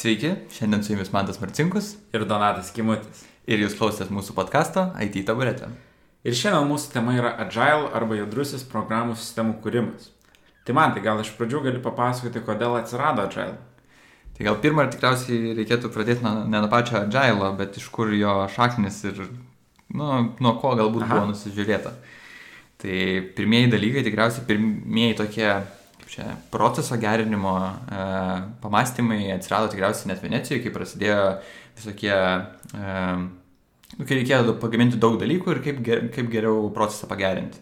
Sveiki, šiandien su jumis Mantas Marcinkus ir Donatas Kimutis. ir jūs klausotės mūsų podkasto IT taburetė. Ir šiandien mūsų tema yra Agile arba judrusis programų sistemų kūrimas. Tai man, tai gal iš pradžių gali papasakoti, kodėl atsirado Agile? Tai gal pirmą tikriausiai reikėtų pradėti nuo, ne nuo pačio Agile, bet iš kur jo šaknis ir nu, nuo ko galbūt Aha. buvo nusižiūrėta. Tai pirmieji dalykai, tikriausiai pirmieji tokie kaip čia, proceso gerinimo e, pamastymai atsirado tikriausiai net Venecijoje, kai prasidėjo visokie, e, nu, kai reikėjo pagaminti daug dalykų ir kaip, ger, kaip geriau procesą pagerinti.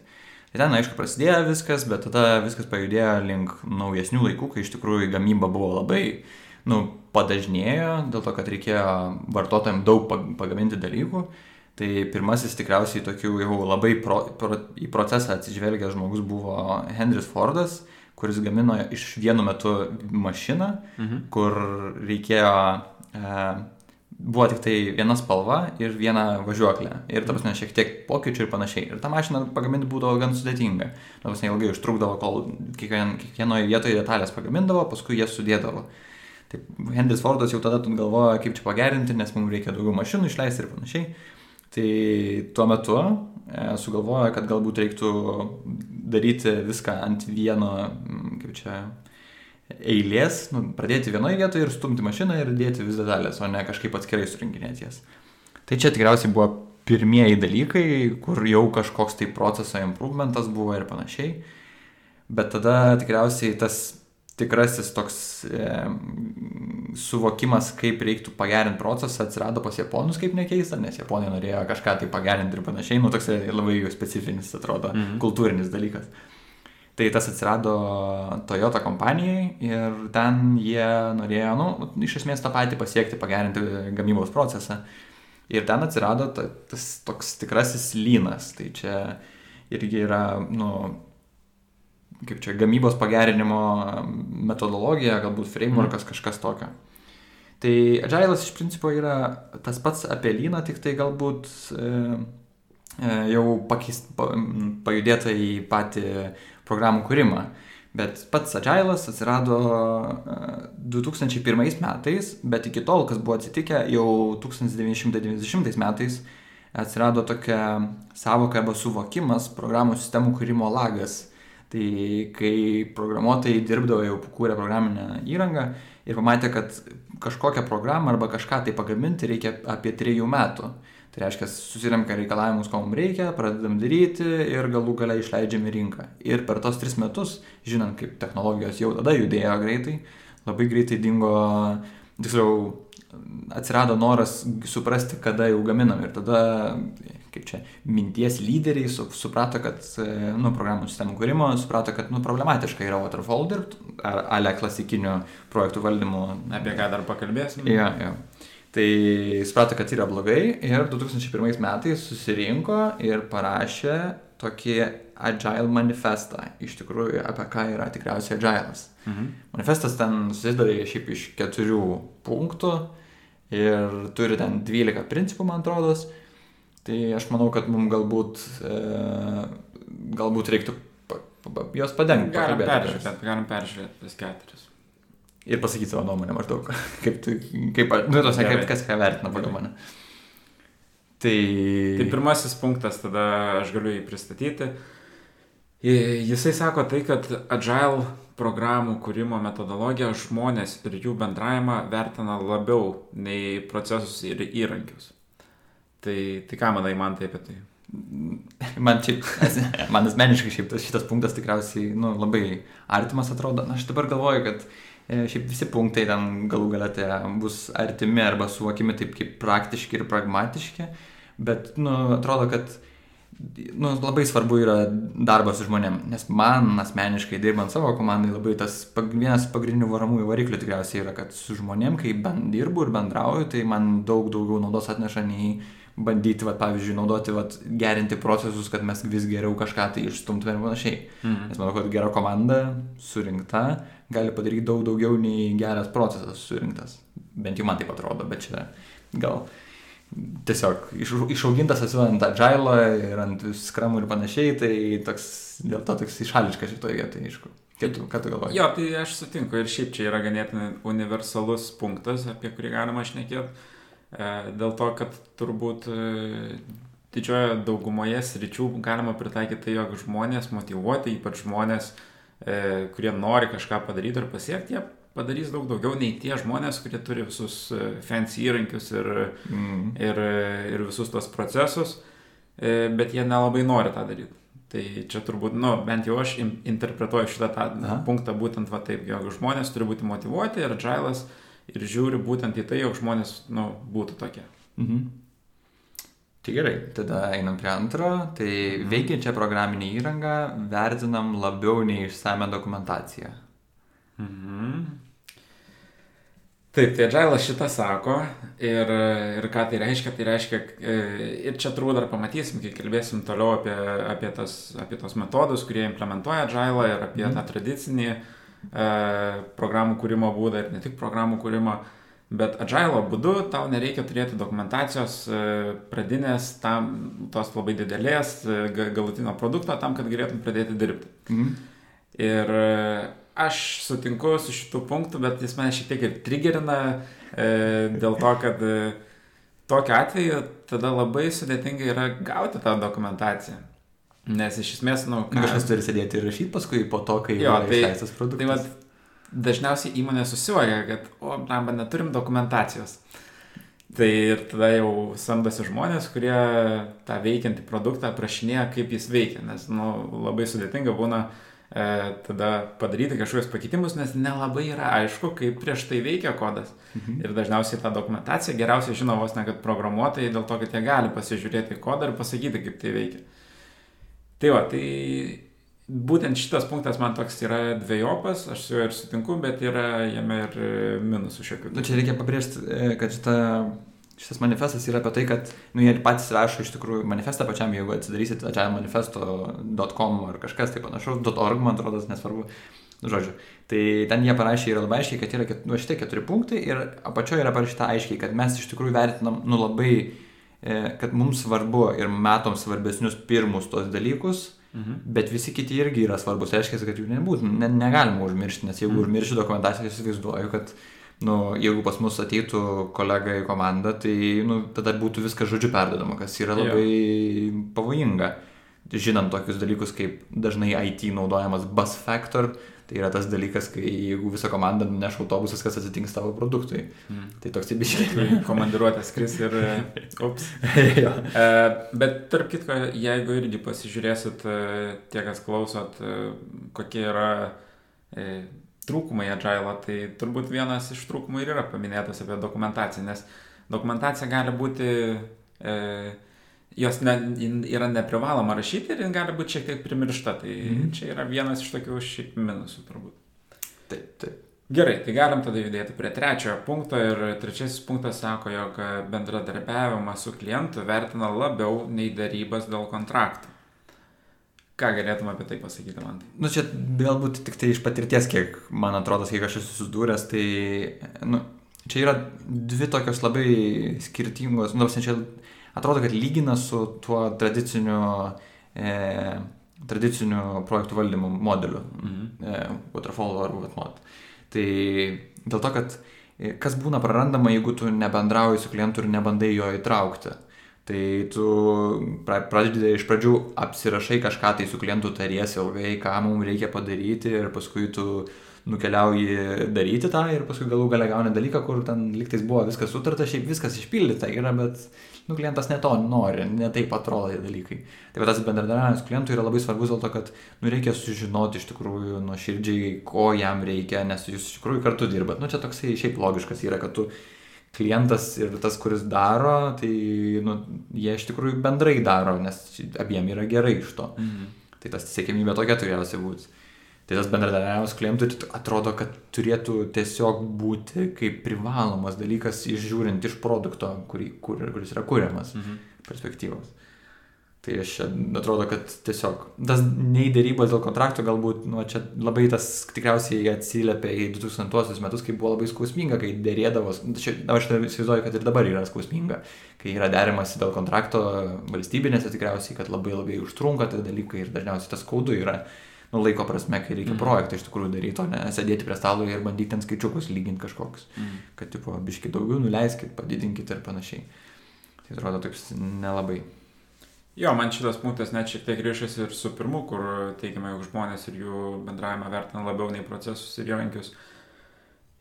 Tai ten, aišku, prasidėjo viskas, bet tada viskas pajudėjo link naujesnių laikų, kai iš tikrųjų gamyba buvo labai, nu, padažnėjo, dėl to, kad reikėjo vartotojams daug pag- pagaminti dalykų. Tai pirmasis tikriausiai tokių jau labai pro, pro, į procesą atsižvelgęs žmogus buvo Henris Fordas, kuris gamino iš vienu metu mašiną, Mhm. kur reikėjo, e, buvo tik tai viena spalva ir viena važiuoklė. Ir, ta prasme, šiek tiek pokyčių ir panašiai. Ir tą mašiną pagaminti būdavo gan sudėtinga. Ta prasme, ilgai užtrukdavo, kol kiekvien, kiekvienoje vietoje detalės pagamindavo, paskui jas sudėdavo. Taip, Henris Fordas jau tada galvojo, kaip čia pagerinti, nes mums reikia daugiau mašinų išleisti ir panašiai. Tai tuo metu e, sugalvojo, kad galbūt reiktų daryti viską ant vieno, mm, kaip čia, eilės, nu, pradėti vienoje vietoje ir stumti mašiną ir dėti vis detalės, o ne kažkaip atskirai surinkinėti jas. Tai čia tikriausiai buvo pirmieji dalykai, kur jau kažkoks tai proceso improvementas buvo ir panašiai. Bet tada tikriausiai tas tikrasis toks e, suvokimas, kaip reiktų pagerinti procesą, atsirado pas japonus, kaip nekeista, nes japonai norėjo kažką tai pagerinti ir panašiai, nu toks labai jų specifinis, atrodo, Mhm. mhm. kultūrinis dalykas. Tai tas atsirado Toyota kompanijai ir ten jie norėjo, nu, iš esmės tą patį pasiekti, pagerinti gamybos procesą. Ir ten atsirado ta, tas toks tikrasis lynas. Tai čia irgi yra, nu, kaip čia, gamybos pagerinimo metodologija, galbūt frameworkas, kažkas tokio. Tai Agile'as iš principo yra tas pats apie lyną, tik tai galbūt e, e, jau pakeist, pa, pajudėta į patį programų kūrimą. Bet pats Agile'as atsirado e, 2001 metais, bet iki tol, kas buvo atsitikę, jau 1990 metais atsirado tokia savoka arba suvokimas programų sistemų kūrimo lagas. Tai kai programuotojai dirbdavo jau kūrė programinę įrangą ir pamatė, kad kažkokią programą arba kažką tai pagaminti reikia apie trejų metų. Tai reiškia, susirenka reikalavimus, ko mums reikia, pradedam daryti ir galų gale išleidžiam į rinką. Ir per tos tris metus, žinant, kaip technologijos jau tada judėjo greitai, labai greitai dingo, tiksliau, atsirado noras suprasti, kada jau gaminam. Ir tada, kaip čia, minties lyderiai su, suprato, kad, e, nu, programų sistemų kūrimo, suprato, kad, nu, problematiška yra waterfall dirbti, ar ale klasikinių projektų valdymo. Apie ką dar pakalbėsim? Jo, jo. Tai suprato, kad yra blogai ir 2001 metais susirinko ir parašė tokį Agile manifestą. Iš tikrųjų, apie ką yra tikriausiai Agile'as. Mhm. Manifestas ten susideda šiaip iš keturių punktų ir turi ten 12 principų, man atrodo. Tai aš manau, kad mums galbūt, e, galbūt reiktų juos padengti. Galim peržiūrėti, galim peržiūrėti vis keturis. Ir pasakyti savo nuomonę maždaug. Kaip, tu, kaip, nu, tos, kaip kas ką vertina pagal mane. Tai... Tai pirmasis punktas, tada aš galiu jį pristatyti. Jisai sako tai, kad Agile programų kūrimo metodologija žmonės ir jų bendravimą vertina labiau nei procesus ir įrankius. Tai, tai ką manai man tai apie tai? Man, šiaip, man asmeniškai šiaip tas, šitas punktas tikriausiai nu, labai artimas atrodo. Na, aš dabar galvoju, kad e, šiaip visi punktai ten galų galėte bus artimi arba suvokimi taip kaip praktiški ir pragmatiški, bet nu, atrodo, kad nu, labai svarbu yra darbas su žmonėm, nes man asmeniškai dirbant savo komandai labai tas pag, vienas pagrindinių varomųjų variklių tikriausiai yra, kad su žmonėm, kai ben, dirbu ir bendrauju, tai man daug daugiau naudos atneša nei bandyti, vat, pavyzdžiui, naudoti, vat, gerinti procesus, kad mes vis geriau kažką tai išstumtume ir panašiai. Mhm. Nes manau, kad gera komanda surinkta gali padaryti daug daugiau nei geras procesas surinktas. Bent jau man taip atrodo, bet čia gal tiesiog iš, išaugintas esu ant agilo ir ant skramų ir panašiai, tai toks, dėl to toks išališkas šitoje vietoje, aišku. Kaip tu, ką tu galvoji? Jo, tai aš sutinku ir šiaip čia yra ganėtinai universalus punktas, apie kurį galima šnekėti. E, dėl to, kad turbūt e, didžiojo daugumoje sričių galima pritaikyti tai, jog žmonės motivuoti, ypač žmonės, e, kurie nori kažką padaryti ir pasiekti, jie padarys daug daugiau nei tie žmonės, kurie turi visus fancy įrankius ir, mm. ir, ir visus tos procesus, bet jie nelabai nori tą daryti. Tai čia turbūt, nu, bent jau aš interpretuoju šitą tą Aha. punktą būtent va taip, jog žmonės turi būti motivuoti ir džailas ir žiūri būtent į tai, jog žmonės, nu, būtų tokie. Mhm. Tai gerai, tada einam prie antro. Tai mhm. veikiančią programinę įrangą vertinam labiau nei išsame dokumentaciją. Mhm. Taip, tai Agilas šitą sako ir, ir ką tai reiškia, tai reiškia, e, ir čia turbūt dar pamatysim, kai kalbėsim toliau apie, apie, tas, apie tos metodus, kurie implementuoja Agilą ir apie mm. tą tradicinį e, programų kūrimo būdą ir ne tik programų kūrimo, bet Agilo būdu tau nereikia turėti dokumentacijos e, pradinės, tam, tos labai didelės e, galutinio produkto tam, kad galėtum pradėti dirbti. Mm. Ir aš sutinku su šitų punktų, bet jis mane šiek tiek ir trigerina e, dėl to, kad e, tokiu atveju tada labai sudėtinga yra gauti tą dokumentaciją. Nes iš esmės, nu, ką... Kažkas turi sėdėti ir rašyti paskui po to, kai jo, tai, išleistas produktas. Tai vat, dažniausiai įmonė susivoja, kad, o, blamba, neturim dokumentacijos. Tai ir tada jau samdosi žmonės, kurie tą veikiantį produktą aprašinėja, kaip jis veikia, nes nu, labai sudėtinga būna e, tada padaryti kažkokius pakeitimus, nes nelabai yra aišku, kaip prieš tai veikia kodas. Mhm. Ir dažniausiai tą dokumentaciją geriausiai žino vos ne kad programuotojai, dėl to, kad jie gali pasižiūrėti kodą ir pasakyti, kaip tai veikia. Tai va, tai būtent šitas punktas man toks yra dviejopas, aš su juo ir sutinku, bet yra jame ir minusų šiokių. Na nu, čia reikia pabrėžti, e, kad šita šitas manifestas yra apie tai, kad, nu, jie patys rašo iš tikrųjų manifestą pačiam, jeigu atsidarysit agilemanifesto.com ar kažkas tai panašaus, .org, man atrodo, nesvarbu, nu, žodžiu. Tai ten jie parašė yra labai aiškiai, kad yra nu, šitie keturi punktai ir apačioje yra parašyta aiškiai, kad mes iš tikrųjų vertinam, nu, labai, kad mums svarbu ir matom svarbesnius pirmus tos dalykus, Mhm. Bet visi kiti irgi yra svarbus, tai reiškia, kad jų nebūtų, ne, negalima užmiršti, nes jeigu mhm. užmirši dokumentaciją, įsivaizduoju, kad nu, jeigu pas mus ateitų kolega į komandą, tai nu, tada būtų viskas žodžiu perdodama, kas yra labai jo. pavojinga. Žinant tokius dalykus, kaip dažnai IT naudojamas bus factor, tai yra tas dalykas, kai jeigu visą komandą neš autobusas, kas atsitinks tavo produktui. Mm. Tai toks taip išėjai. Komandiruotės kris ir... Ups. e, bet tarp kitko, jeigu irgi pasižiūrėsit, e, tie, kas klausot, e, kokie yra e, trūkumai agile, tai turbūt vienas iš trūkumų ir yra paminėtas apie dokumentaciją, nes dokumentacija gali būti, e, jos ne, yra neprivaloma rašyti ir gali būti šiek tiek primiršta, tai mm. čia yra vienas iš tokių šiaip minusų turbūt. Taip, taip. Gerai, tai galim tada judėti prie trečiojo punkto ir trečiasis punktas sako, jog bendradarbiavimą su klientu vertina labiau nei darybas dėl kontraktų. Ką galėtum apie tai pasakyti man? Nu, čia galbūt tik tai iš patirties, kiek man atrodo, kiek aš esu susidūręs, tai, nu, čia yra dvi tokios labai skirtingos, nu, čia atrodo, kad lygina su tuo tradiciniu, e, tradiciniu projektų valdymo modeliu, mhm. e, Waterfall ar Whatmod. Tai dėl to, kad e, kas būna prarandama, jeigu tu nebendrauji su klientu ir nebandai jo įtraukti. Tai tu pradedi iš pradžių apsirašai kažką tai su klientu tariesi ilgai, ką mums reikia padaryti ir paskui tu nukeliauji daryti tą ir paskui galų gale gauni dalyką, kur ten liktais buvo viskas sutarta, šiaip viskas išpildyta yra, bet nu, klientas ne to nori, ne taip atrodo tie dalykai. Tai tas bendradarbiavimas klientui yra labai svarbus dėl to, kad nu, reikia sužinoti iš tikrųjų nuoširdžiai, ko jam reikia, nes jūs iš tikrųjų kartu dirbat. Nu, čia toksai šiaip logiškas yra, kad tu klientas ir tas, kuris daro, tai nu, jie iš tikrųjų bendrai daro, nes abiem yra gerai iš to. Mhm. Tai tas siekimybė tokia turėtų būti. Tai tas bendradarbiavimas klientui atrodo, kad turėtų tiesiog būti kaip privalomas dalykas išžiūrint iš produkto, kurį, kur, kuris yra kuriamas mhm. perspektyvos. Tai aš čia atrodo, kad tiesiog tas nei dėrybos dėl kontrakto galbūt, nu, čia labai tas tikriausiai atsiliepia į 2000 metus, kai buvo labai skausminga, kai dėrėdavos, nu, čia, aš įsivaizduoju, kad ir dabar yra skausminga, kai yra derimasi dėl kontrakto valstybinėse tikriausiai, kad labai ilgai užtrunka tie dalykai ir dažniausiai tas skaudu yra. Nu, laiko prasme, kai reikia mm. projektą iš tikrųjų daryti, o ne sėdėti prie stalo ir bandyti ten skaičiukus lyginti kažkoks. Mm. Kad, tipo, biški daugiau nuleiskit, padidinkit ir panašiai. Tai atrodo taip nelabai. Jo, man šitas punktas net šiek tiek ryšasi ir su pirmu, kur teigiama, jog žmonės ir jų bendravimą vertina labiau nei procesus ir įrankius.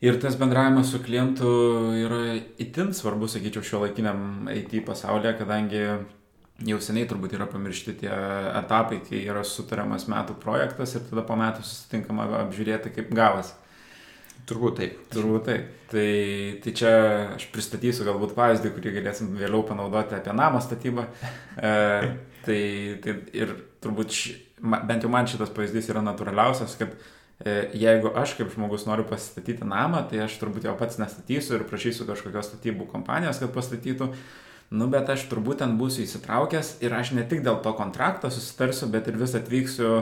Ir tas bendravimas su klientu yra itin svarbus, sakyčiau, šio laikiniam IT pasaulyje, kadangi jau seniai turbūt yra pamiršti tie etapai, kai yra sutariamas metų projektas ir tada po metų susitinkama apžiūrėti, kaip gavas. Turbūt taip. Turbūt taip. Tai, tai čia aš pristatysiu galbūt pavyzdį, kurį galėsim vėliau panaudoti apie namą statybą. E, tai, tai ir turbūt ši, bent jau man šitas pavyzdys yra natūraliausias, kad e, jeigu aš kaip žmogus noriu pasistatyti namą, tai aš turbūt jau pats nestatysiu ir prašysiu kažkokios statybų kompanijos, kad pastatytų. Nu, bet aš turbūt ten būsiu įsitraukęs ir aš ne tik dėl to kontrakto susitarsiu, bet ir vis atvyksiu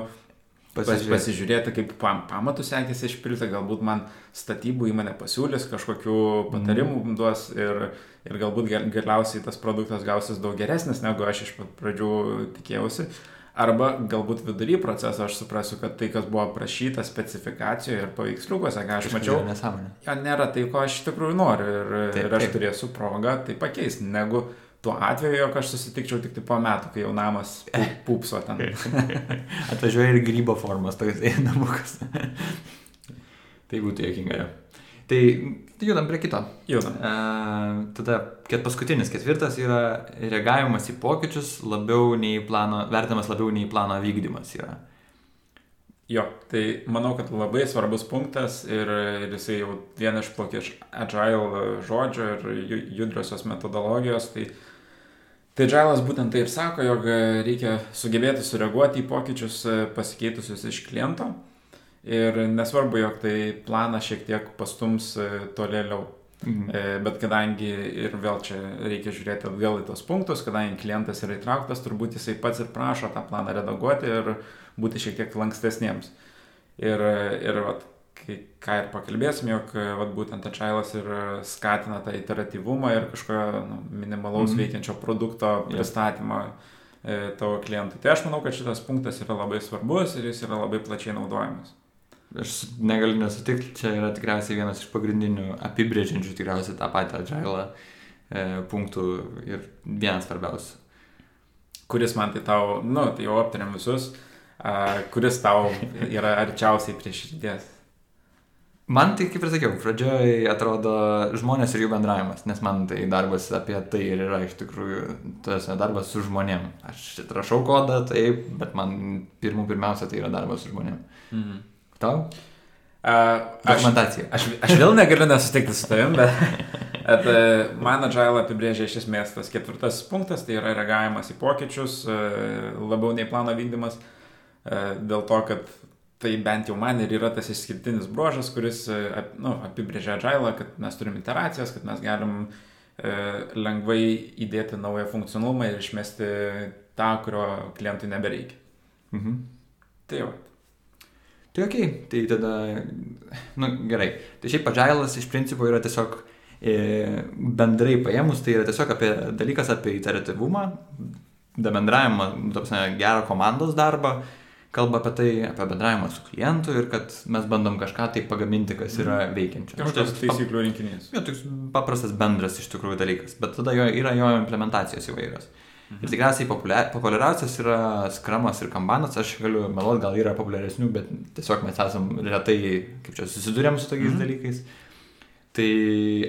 pasižiūrėti, pasižiūrėti kaip pam, pamatų sekėsi išpilti, galbūt man statybų įmonė pasiūlys kažkokių patarimų mm. duos ir, ir galbūt galiausiai tas produktas gausis daug geresnis, negu aš iš pradžių tikėjausi. Arba galbūt vidury proceso aš suprasiu, kad tai, kas buvo aprašyta specifikacijoje ir paveiksliukuose, ką aš mačiau, jo, nėra tai, ko aš iš tikrųjų noriu ir, taip, ir aš taip. turėsiu progą tai pakeisti, negu tuo atveju, jog aš susitikčiau tik tai po metų, kai jau namas pupso ten. Atvažiuoja ir grybo formas, toks namukas. tai būtų jokinga. Tai judam prie kito. Judam. Uh, tada, kad paskutinis, ketvirtas yra reagavimas į pokyčius labiau nei plano, vertinamas labiau nei plano vykdymas yra. Jo, tai manau, kad labai svarbus punktas ir, ir jisai jau vienas iš plokė iš agile žodžio ir judriosios metodologijos, tai uh, Tai Džailas būtent tai ir sako, jog reikia sugebėti sureaguoti į pokyčius e, pasikeitusius iš kliento ir nesvarbu, jog tai planą šiek tiek pastums e, tolėliau. Mhm. E, bet kadangi ir vėl čia reikia žiūrėti atgal į tos punktus, kadangi klientas yra įtrauktas, turbūt jisai pats ir prašo tą planą redaguoti ir būti šiek tiek lankstesniems. Ir, ir vat, kai, ką ir pakalbėsim, jog vat, būtent Ačiailas ir skatina tą iteratyvumą ir kažkokio nu, minimalaus mm. veikiančio produkto pristatymą yeah. tavo klientui. Tai aš manau, kad šitas punktas yra labai svarbus ir jis yra labai plačiai naudojamas. Aš negaliu nesutikti, čia yra tikriausiai vienas iš pagrindinių apibrėžiančių tikriausiai tą patį Agilą e, punktų ir vienas svarbiausių. Kuris man tai tau, nu, tai jau aptarėm visus, a, kuris tau yra arčiausiai prie širdies. Man tai, kaip ir sakiau, pradžioj atrodo žmonės ir jų bendravimas, nes man tai darbas apie tai ir yra iš tikrųjų, tas darbas su žmonėm. Aš rašau kodą, taip, bet man pirmų pirmiausia tai yra darbas su žmonėm. Mhm. Tau? Uh, Dokumentacija. Aš, aš, aš vėl negaliu nesutikti su tavim, bet, bet uh, man Agile apibrėžia iš esmės tas ketvirtas punktas, tai yra reagavimas į pokyčius, uh, labiau nei plano vykdymas, uh, dėl to, kad Tai bent jau man ir yra tas išskirtinis bruožas, kuris e, nu, apibrėžia agilą, kad mes turim iteracijas, kad mes galim e, lengvai įdėti naują funkcionalumą ir išmesti tą, kurio klientui nebereikia. Mhm. Tai jau. Tai ok, tai tada, nu gerai. Tai šiaip agilas iš principo yra tiesiog e, bendrai paėmus, tai yra tiesiog apie dalykas apie iteratyvumą, bendravimą, gerą komandos darbą kalba apie tai, apie bendravimą su klientu ir kad mes bandom kažką tai pagaminti, kas yra mhm. veikiančio. Kažkoks nu, taisyklių rinkinys. Jo, toks paprastas bendras iš tikrųjų dalykas, bet tada jo, yra jo implementacijos įvairios. Mhm. Ir tikriausiai populiariausias yra skramas ir kambanas, aš galiu meluoti, gal yra populiaresnių, bet tiesiog mes esam retai, kaip čia, susidurėm su tokiais mhm. dalykais. Tai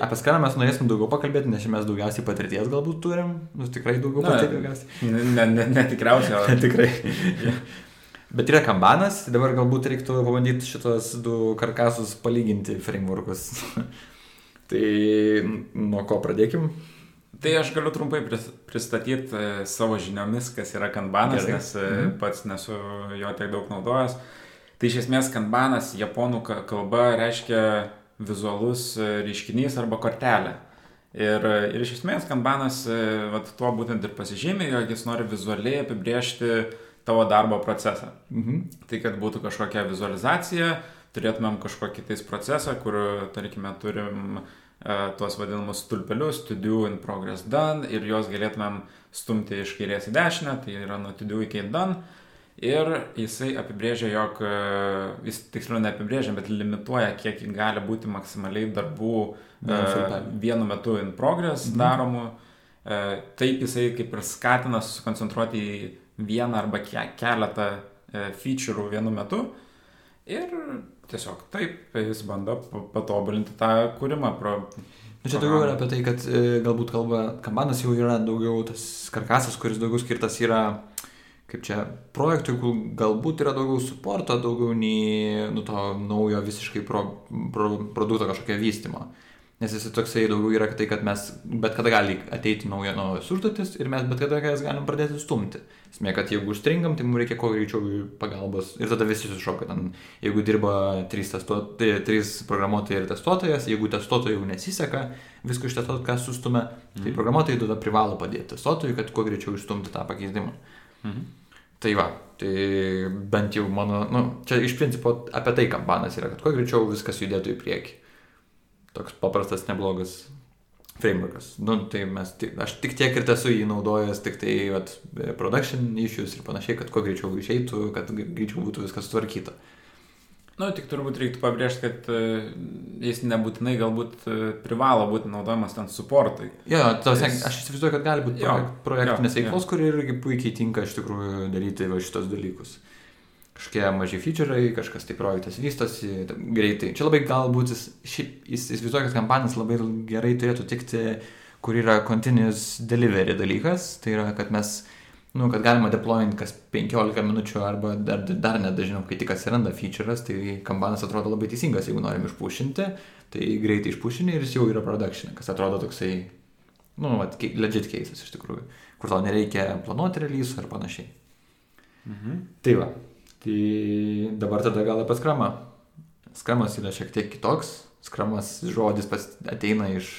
apie skarą mes norėsim daugiau pakalbėti, nes mes daugiausiai patirties galbūt turim, nu tikrai daugiau patirties. Ne, ne, ne, ne tikriausiai, o tikrai. Bet yra kambanas, dabar galbūt reiktų pabandyti šitos du karkasus palyginti frameworkus. tai nuo ko pradėkim? Tai aš galiu trumpai pristatyti e, savo žiniomis, kas yra kanbanas, Gerai. nes mhm. pats nesu jo tiek daug naudojęs. Tai iš esmės kanbanas japonų kalba reiškia vizualus e, reiškinys arba kortelė. Ir, ir iš esmės kanbanas e, vat, tuo būtent ir pasižymė, jog jis nori vizualiai apibriežti tavo darbo procesą. Mhm. Tai kad būtų kažkokia vizualizacija, turėtumėm kažkokį tais procesą, kur, tarkime, turim uh, tuos vadinamus stulpelius, to do in progress done ir juos galėtumėm stumti iš kairės į dešinę, tai yra nuo to do iki done. Ir jisai apibrėžia, jog, uh, jis tiksliau neapibrėžia, bet limituoja, kiek gali būti maksimaliai darbų Vienu uh, vienu metu in progress Mhm. daromų. Uh, taip jisai kaip ir skatina susikoncentruoti į vieną arba ke keletą uh, feature'ų vienu metu. Ir tiesiog taip, jis bando pa- patobulinti tą kūrimą. Pro... Nu, čia daugiau yra apie tai, kad e, galbūt kalba, kambanas jau yra daugiau tas karkasas, kuris daugiau skirtas yra, kaip čia, projektui, kur galbūt yra daugiau suporto, daugiau nei nu, to naujo visiškai pro, pro, produkto kažkokio vystimo. Nes jis toksai daugiau yra tai, kad mes bet kada gali ateiti nauja, naujos užduotis ir mes bet kada jas galim pradėti stumti. Esmė, kad jeigu užstringam, tai mums reikia kuo greičiau pagalbos ir tada visi sušoka. Ten, jeigu dirba trys, testuot, tai, trys programuotojai ir testuotojas, jeigu testuotojai jau nesiseka viską ištestuoti, ką sustumė, mm. tai programuotojai tada privalo padėti testuotojui, kad kuo greičiau išstumti tą pakeitimą. Mhm. Tai va, tai bent jau mano, nu, čia iš principo apie tai kampanas yra, kad kuo greičiau viskas judėtų į priekį. Toks paprastas, neblogas frameworkas. Nu, tai mes, aš tik tiek ir esu jį naudojęs, tik tai vat, production issues ir panašiai, kad kuo greičiau išeitų, kad greičiau būtų viskas sutvarkyta. Nu, tik turbūt reiktų pabrėžti, kad e, jis nebūtinai galbūt e, privalo būti naudojamas ten supportui. Jo, tas, Jis- aš įsivaizduoju, kad gali būti Jo, projek, projektinės jo, veiklos, kur irgi puikiai tinka iš tikrųjų daryti va šitos dalykus. Kažkokie maži featureai, kažkas tai projektas vystosi greitai. Čia labai galbūt jis, šiaip jis įsivaizduoja, kad kampanijas labai gerai turėtų tikti, kur yra continuous delivery dalykas. Tai yra, kad mes, nu, kad galima deployint kas 15 minučių arba dar, dar net dažniau, kai tik atsiranda feature'as, tai kambanas atrodo labai teisingas, jeigu norim išpušinti, tai greitai išpušini ir jis jau yra production, kas atrodo toksai nu, vat, legit cases iš tikrųjų, kur tau nereikia planuoti release ar panašiai. Mhm. Tai va, tai dabar tada gal apie skramą. Skramas yra šiek tiek kitoks. Skramas žodis ateina iš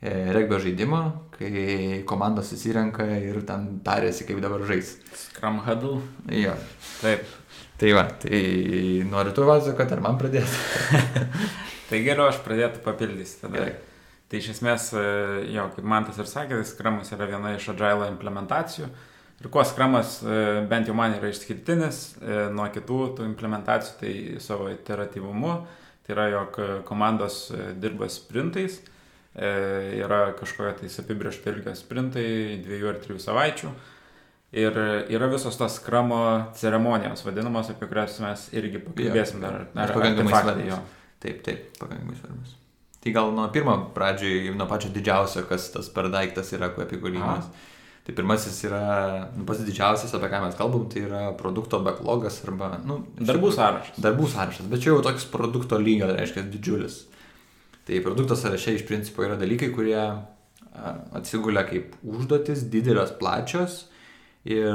e, regbio žaidimo, kai komandos susirenka ir ten tarėsi, kaip dabar žais. Scrum Huddle. Jo. Taip. Tai va, tai noriu tu vasakoti, ar man pradėti? Tai geriau aš pradėtų papildysi tada. Gerai. Tai iš esmės, e, jo, kaip Mantas ir sakė, Scrumas yra viena iš Agile implementacijų. Ir kuo Scrumas e, bent jau man yra išskirtinis e, nuo kitų tų implementacijų, tai savo iteratyvumu. Tai yra, jog komandos e, dirba sprintais, yra kažkokia tais apibriešta ilgio sprintai, dviejų ar trijų savaičių. Ir yra visos tos skramo ceremonijos vadinamos, apie kurias mes irgi pakalbėsim dar. Nes pakankamai artefaktai, svarbios. Taip, taip, pakankamai svarbus. Tai gal nuo pirmo pradžioj, nuo pačio didžiausio, kas tas per daiktas yra, apie kurį Aha. Tai pirmasis yra, nu, pats didžiausias, apie ką mes kalbam, tai yra produkto backlogas arba, nu, Darbų sąrašas. Darbų sąrašas, bet čia jau toks produkto lygio, reiškia didžiulis. Tai produkto sąraše iš principo yra dalykai, kurie atsigulia kaip užduotis, didelės, plačios ir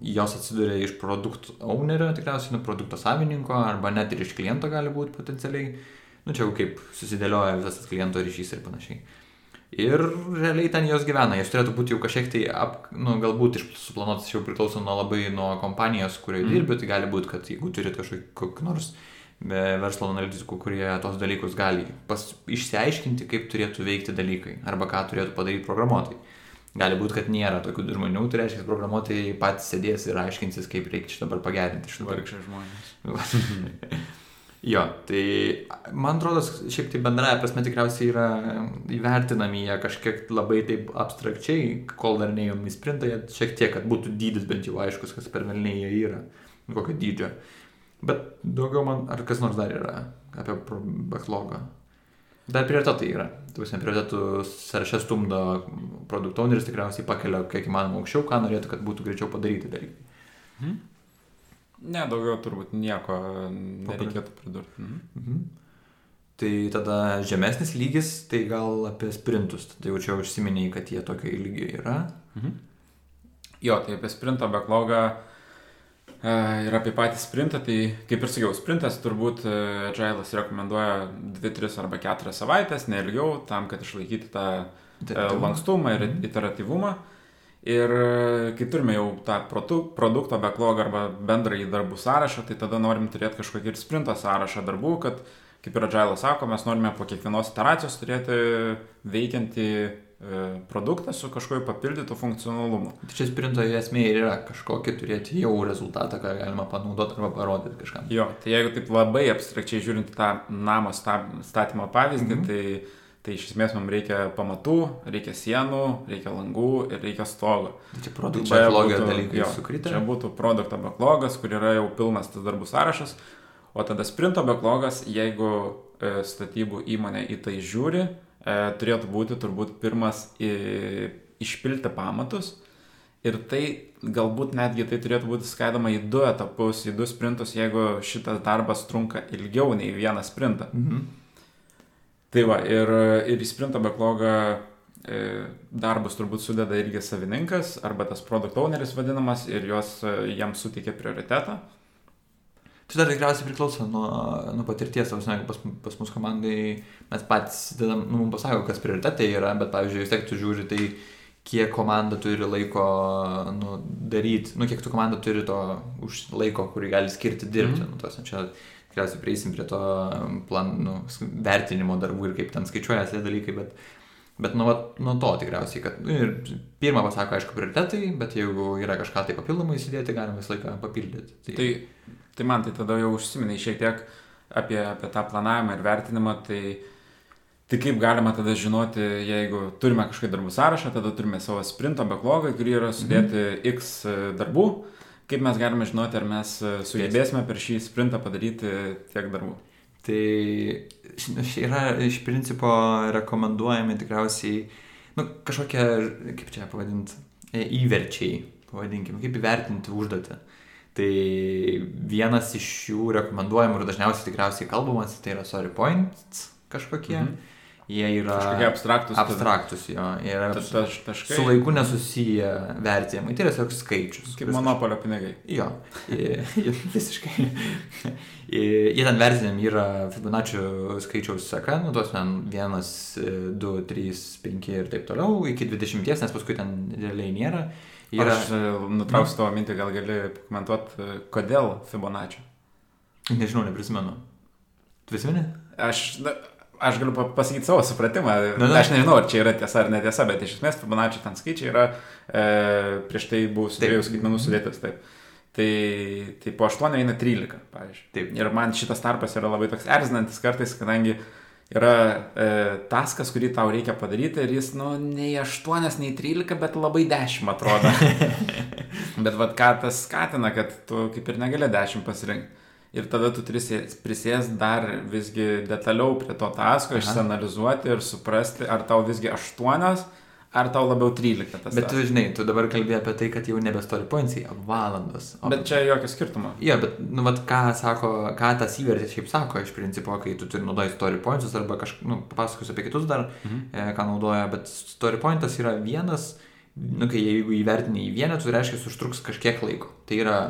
jos atsiduria iš produktų ownerio, tikriausiai nuo produkto savininko arba net ir iš kliento gali būti potencialiai. Nu čia jau kaip susidėlioja visas kliento ryšys ir panašiai. Ir realiai ten jos gyvena, jos turėtų būti jau kažkiek tai, ap, nu, galbūt iš- suplanuotas jau priklauso nuo labai nuo kompanijos, kurioje mm. dirbi, tai gali būti, kad jeigu turit kažkokį kokį nors e, verslo analitikų, kurie tos dalykus gali pas, išsiaiškinti, kaip turėtų veikti dalykai arba ką turėtų padaryti programuotojai. Gali būti, kad nėra tokių žmonių, tai reiškia, kad programuotojai patys sėdės ir aiškinsis, kaip reikia šitą dabar pagerinti. Vargšai žmonės. Jo, tai man atrodo, šiaip tai bendraja prasme tikriausiai yra įvertinami jie kažkiek labai taip abstrakčiai, kol dar neėjom į sprintą, šiek tiek, kad būtų dydis bent jau aiškus, kas per velniai jie yra, kokio dydžio. Bet daugiau man, ar kas nors dar yra apie backlogą. Dar prioritetai yra. Tuose prioritetų sąraše stumdo produkto owneris tikriausiai pakelia kiek įmanoma aukščiau, ką norėtų, kad būtų greičiau padaryti dalykai. Ne, daugiau turbūt nieko nereikėtų pridurti. Mhm. Mhm. Tai tada žemesnis lygis, tai gal apie sprintus. Tai jau čia užsiminiai, kad jie tokio lygio yra. Mhm. Jo, tai apie sprinto backlogą Ir apie patį sprintą, tai kaip ir sakiau, sprintas turbūt e, Agile'as rekomenduoja 2-3 arba 4 savaitės, neilgiau, tam, kad išlaikyti tą e, lankstumą ir mhm. Ir e, kai turime jau tą produkto backlog arba bendrąjį darbų sąrašą, tai tada norim turėti kažkokį ir sprinto sąrašą darbų, kad, kaip ir Agile'as sako, mes norime po kiekvienos iteracijos turėti veikiantį E, produktą su kažkokiu papildytu funkcionalumu. Tai čia sprinto esmė ir yra kažkokį turėti jau rezultatą, ką galima panaudoti arba parodyti kažkam. Jo, tai jeigu taip labai abstrakčiai žiūrint tą namo statymo pavyzdį, mhm. tai Tai iš esmės mums reikia pamatų, reikia sienų, reikia langų ir reikia stogo. Tai čia produkto backlogio dalykai sukritę. Čia būtų produkto backlogas, kur yra jau pilnas tas darbų sąrašas, o tada sprinto backlogas, jeigu e, statybų įmonė į tai žiūri, e, turėtų būti turbūt pirmas į, išpilti pamatus. Ir tai galbūt netgi tai turėtų būti skaidama į du etapus, į du sprintus, jeigu šitas darbas trunka ilgiau nei vieną sprintą. Mhm. Tai va, ir, ir į sprintą backlogą e, darbus turbūt sudeda irgi savininkas arba tas produkt owneris vadinamas ir jos e, jam suteikia prioritetą. Tai dar tikriausiai priklauso nuo, nuo patirties, tau, pas, pas mus komandai mes patys, dedam, nu, mums pasako, kas prioritetai yra, bet, pavyzdžiui, vis tiek tu žiūri, tai kiek komanda turi laiko nu, daryti, nu, kiek tu komanda turi to už laiko, kurį gali skirti dirbti. Mm. Nu, tos, čia tikriausiai prieisim prie to plan, nu, vertinimo darbų ir kaip ten skaičiuojasi tie dalykai, bet, bet nuo, nuo to tikriausiai, kad nu, ir pirmą pasako, aišku, prioritetai, bet jeigu yra kažką tai papildomai įsidėti, galima visą laiką papildyti. Tai, tai Tai man tai tada jau užsiminai šiek tiek apie, apie tą planavimą ir vertinimą, tai, tai kaip galima tada žinoti, jeigu turime kažkokį darbų sąrašą, tada turime savo sprinto backlogą, kurį yra sudėti mhm. X darbų, kaip mes galime žinoti, ar mes sugebėsime per šį sprintą padaryti tiek darbų. Tai yra iš principo rekomenduojami tikriausiai, nu, kažkokie, kaip čia pavadinti, įverčiai, pavadinkime, kaip įvertinti užduotį. Tai vienas iš jų rekomenduojamų ir dažniausiai tikriausiai kalbamas, tai yra sorry points kažkokie. Mhm. Jie yra kažkokie abstraktus. Abstraktus jo. Jie yra ta, ta, taškai. su laiku nesusiję vertinimai. Tai yra tiesiog skaičius. Kaip monopolio pinigai. Jo. Visiškai. Jie ten vertinami yra Fibonacci skaičiaus seka, nu tos ten 1, 2, 3, 5 ir taip toliau, iki 20, nes paskui ten realiai nėra. Yra... Aš e, nutrauksiu tavo mintį, gal gali pakomentuoti, e, kodėl Fibonacci? Nežinau, neprisimenu. Tu prisimeni? Aš, na, aš galiu pasakyti savo supratimą. Na, na. Aš nežinau, ar čia yra tiesa ar netiesa, bet iš esmės Fibonacci ten skaičiai yra e, prieš tai buvo dviejų skaitmenų sudėtas. Taip. Tai, tai po 8 eina 13, pavyzdžiui. Taip. Ir man šitas tarpas yra labai toks erzinantis kartais, kadangi yra e, taskas, kurį tau reikia padaryti ir jis, nu, nei 8, nei 13, bet labai 10 atrodo. bet vad ką tas skatina, kad tu kaip ir negali 10 pasirinkti. Ir tada tu prisės dar visgi detaliau prie to tasko, išsianalizuoti ir suprasti, ar tau visgi 8 Ar tau labiau 13 tas? Bet tu žinai, tu dabar kalbėjai apie tai, kad jau nebe story pointsai, o valandos. O... Bet čia jokio skirtumo. Jo, bet, nu, vat, ką sako, ką tas įvertis šiaip sako iš principo, kai tu turi naudoji story pointsus arba kažką, nu, papasakosiu apie kitus dar, mhm. e, ką naudoja, bet story pointas yra vienas, nu, kai jeigu įvertini į vienetą, tai reiškia, užtruks kažkiek laiko. Tai yra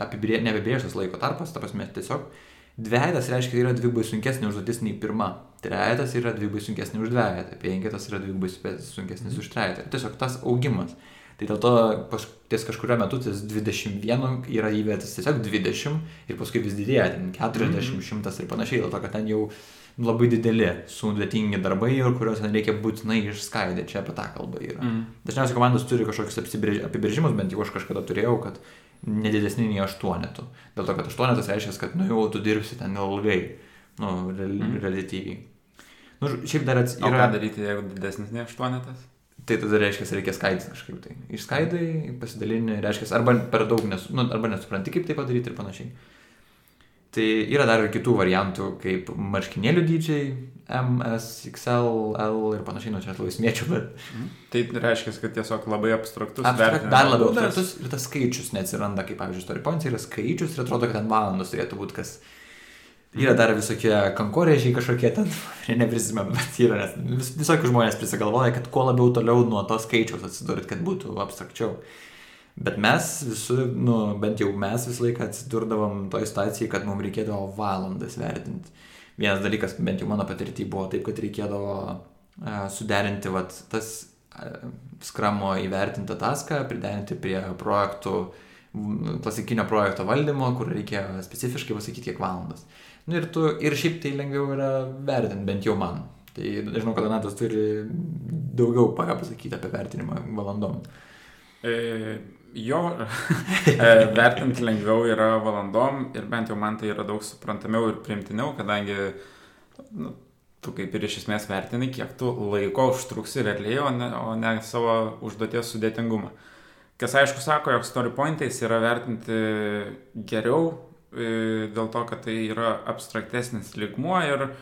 apibrė, neapibrėžtas laiko tarpas, ta prasme, tiesiog Dvejetas reiškia, yra dvigubai sunkesnė užduotis nei pirma. Trejetas yra dvigubai sunkesnė už dvejetą. Penketas yra dvigubai sunkesnis už trejetą. Tiesiog tas augimas. Tai dėl to ties kažkurio metu tas 21 yra įvietas tiesiog 20 ir paskui vis didėja, ten 40, mm -hmm. 100 ir panašiai, dėl to, kad ten jau labai dideli, sudėtingi darbai ir kuriuos reikia būtinai išskaidyti, čia apie tą kalbą yra. Mm. Dažniausiai komandos turi kažkokius apibrėžimus, bent jau aš kažkada turėjau, kad nedidesni nei aštuonetų. Dėl to, kad aštuonetas reiškia, kad nu jau tu dirbsi ten ilgai, nu, real, mm. relatyviai. Nu, šiaip dar atsiprašau. Yra... O ką daryti, jeigu didesnis nei aštuonetas? Tai tada reiškia, reikia skaidyti kažkaip tai. Išskaidai, pasidalini, reiškia, arba per daug, nes, nu, arba nesupranti, kaip tai padaryti ir panašiai. Tai yra dar ir kitų variantų, kaip marškinėlių dydžiai, M, S, XL, L ir panašiai, nu čia laisviečių, bet... Mm. Tai reiškia, kad tiesiog labai abstraktus. Abstrakt, dar labiau abstraktus ir tas skaičius neatsiranda, kaip pavyzdžiui, story points yra skaičius ir atrodo, kad ten valandos turėtų būti kas... Yra dar visokie kankorėžiai kažkokie ten, neprisimenu, bet yra, nes vis, visokių žmonės prisigalvoja, kad kuo labiau toliau nuo to skaičiaus atsidurit, kad būtų abstrakčiau. Bet mes visur, nu, bent jau mes visą laiką atsidurdavom toj situacijai, kad mums reikėdavo valandas vertinti. Vienas dalykas, bent jau mano patirtį buvo taip, kad reikėdavo uh, suderinti vat, tas uh, skramo įvertintą taską, priderinti prie projektų, klasikinio projekto valdymo, kur reikia specifiškai pasakyti, kiek valandas. Nu, ir, tu, ir šiaip tai lengviau yra vertinti, bent jau man. Tai žinau, kad Donatas turi daugiau ką pasakyti apie vertinimą valandom. E, jo, e, vertinti lengviau yra valandom ir bent jau man tai yra daug suprantamiau ir primtiniau, kadangi nu, tu kaip ir iš esmės vertini, kiek tu laiko užtruksi realiai, o ne, o ne savo užduoties sudėtingumą. Kas aišku sako, jog story pointais yra vertinti geriau, e, dėl to, kad tai yra abstraktesnis ligmuo ir uh,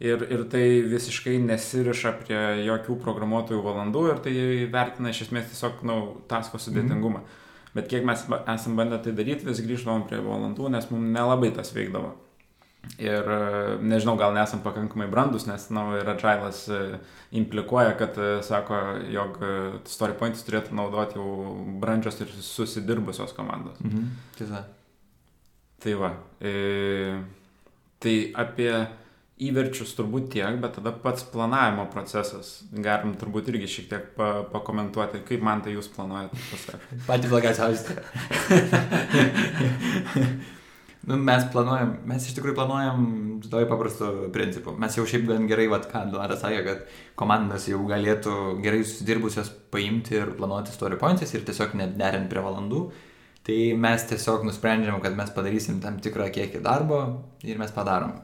ir, ir tai visiškai nesiriša prie jokių programuotojų valandų ir tai vertina iš esmės tiesiog, nu, tasko sudėtingumą. Mm. Bet kiek mes esam bandę tai daryti, vis grįždavom prie valandų, nes mums nelabai tas veikdavo. Ir nežinau, gal nesam pakankamai brandus, nes, na, ir Agilas e, implikuoja, kad e, sako, jog e, StoryPoints turėtų naudoti jau brandžios ir susidirbusios komandos. Mhm. Tiesa. Tai va. E, tai apie įverčius turbūt tiek, bet tada pats planavimo procesas. Galim turbūt irgi šiek tiek pa, pakomentuoti, kaip man tai jūs planuojate pasakyti. Patį blogiausią. nu, mes planuojam, mes iš tikrųjų planuojam labai paprastu principu. Mes jau šiaip gan gerai, vad ką Donatas sakė, kad komandas jau galėtų gerai susidirbusios paimti ir planuoti story points ir tiesiog net derint prie valandų. Tai mes tiesiog nusprendžiam, kad mes padarysim tam tikrą kiekį darbo ir mes padarom.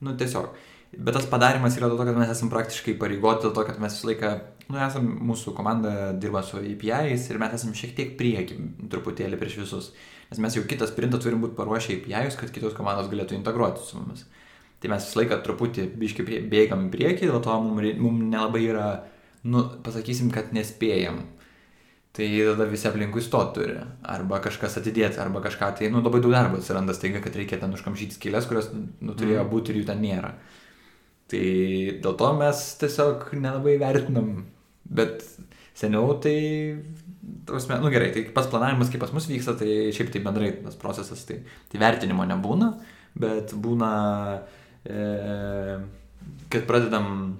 Nu, tiesiog. Bet tas padarimas yra dėl to, kad mes esame praktiškai pareigoti, dėl to, kad mes visą laiką, nu, esame, mūsų komanda dirba su API'ais ir mes esame šiek tiek prieki truputėlį prieš visus. Nes mes jau kitą sprintą turim būti paruošę API'us, kad kitos komandos galėtų integruoti su mumis. Tai mes visą laiką truputį biškai bėgam į priekį, dėl to mums, mums nelabai yra, nu, pasakysim, kad nespėjam. Tai tada visi aplinkui stot turi. Arba kažkas atidėti, arba kažką. Tai, nu, labai daug darbo atsiranda staiga, kad reikia ten užkamšyti skylės, kurios, nu, turėjo mm. būti ir jų ten nėra. Tai dėl to mes tiesiog nelabai vertinam. Bet seniau tai, tausme, nu gerai, tai pats planavimas, kaip pas mus vyksta, tai šiaip tai bendrai tas procesas, tai, tai vertinimo nebūna, bet būna, e, kad pradedam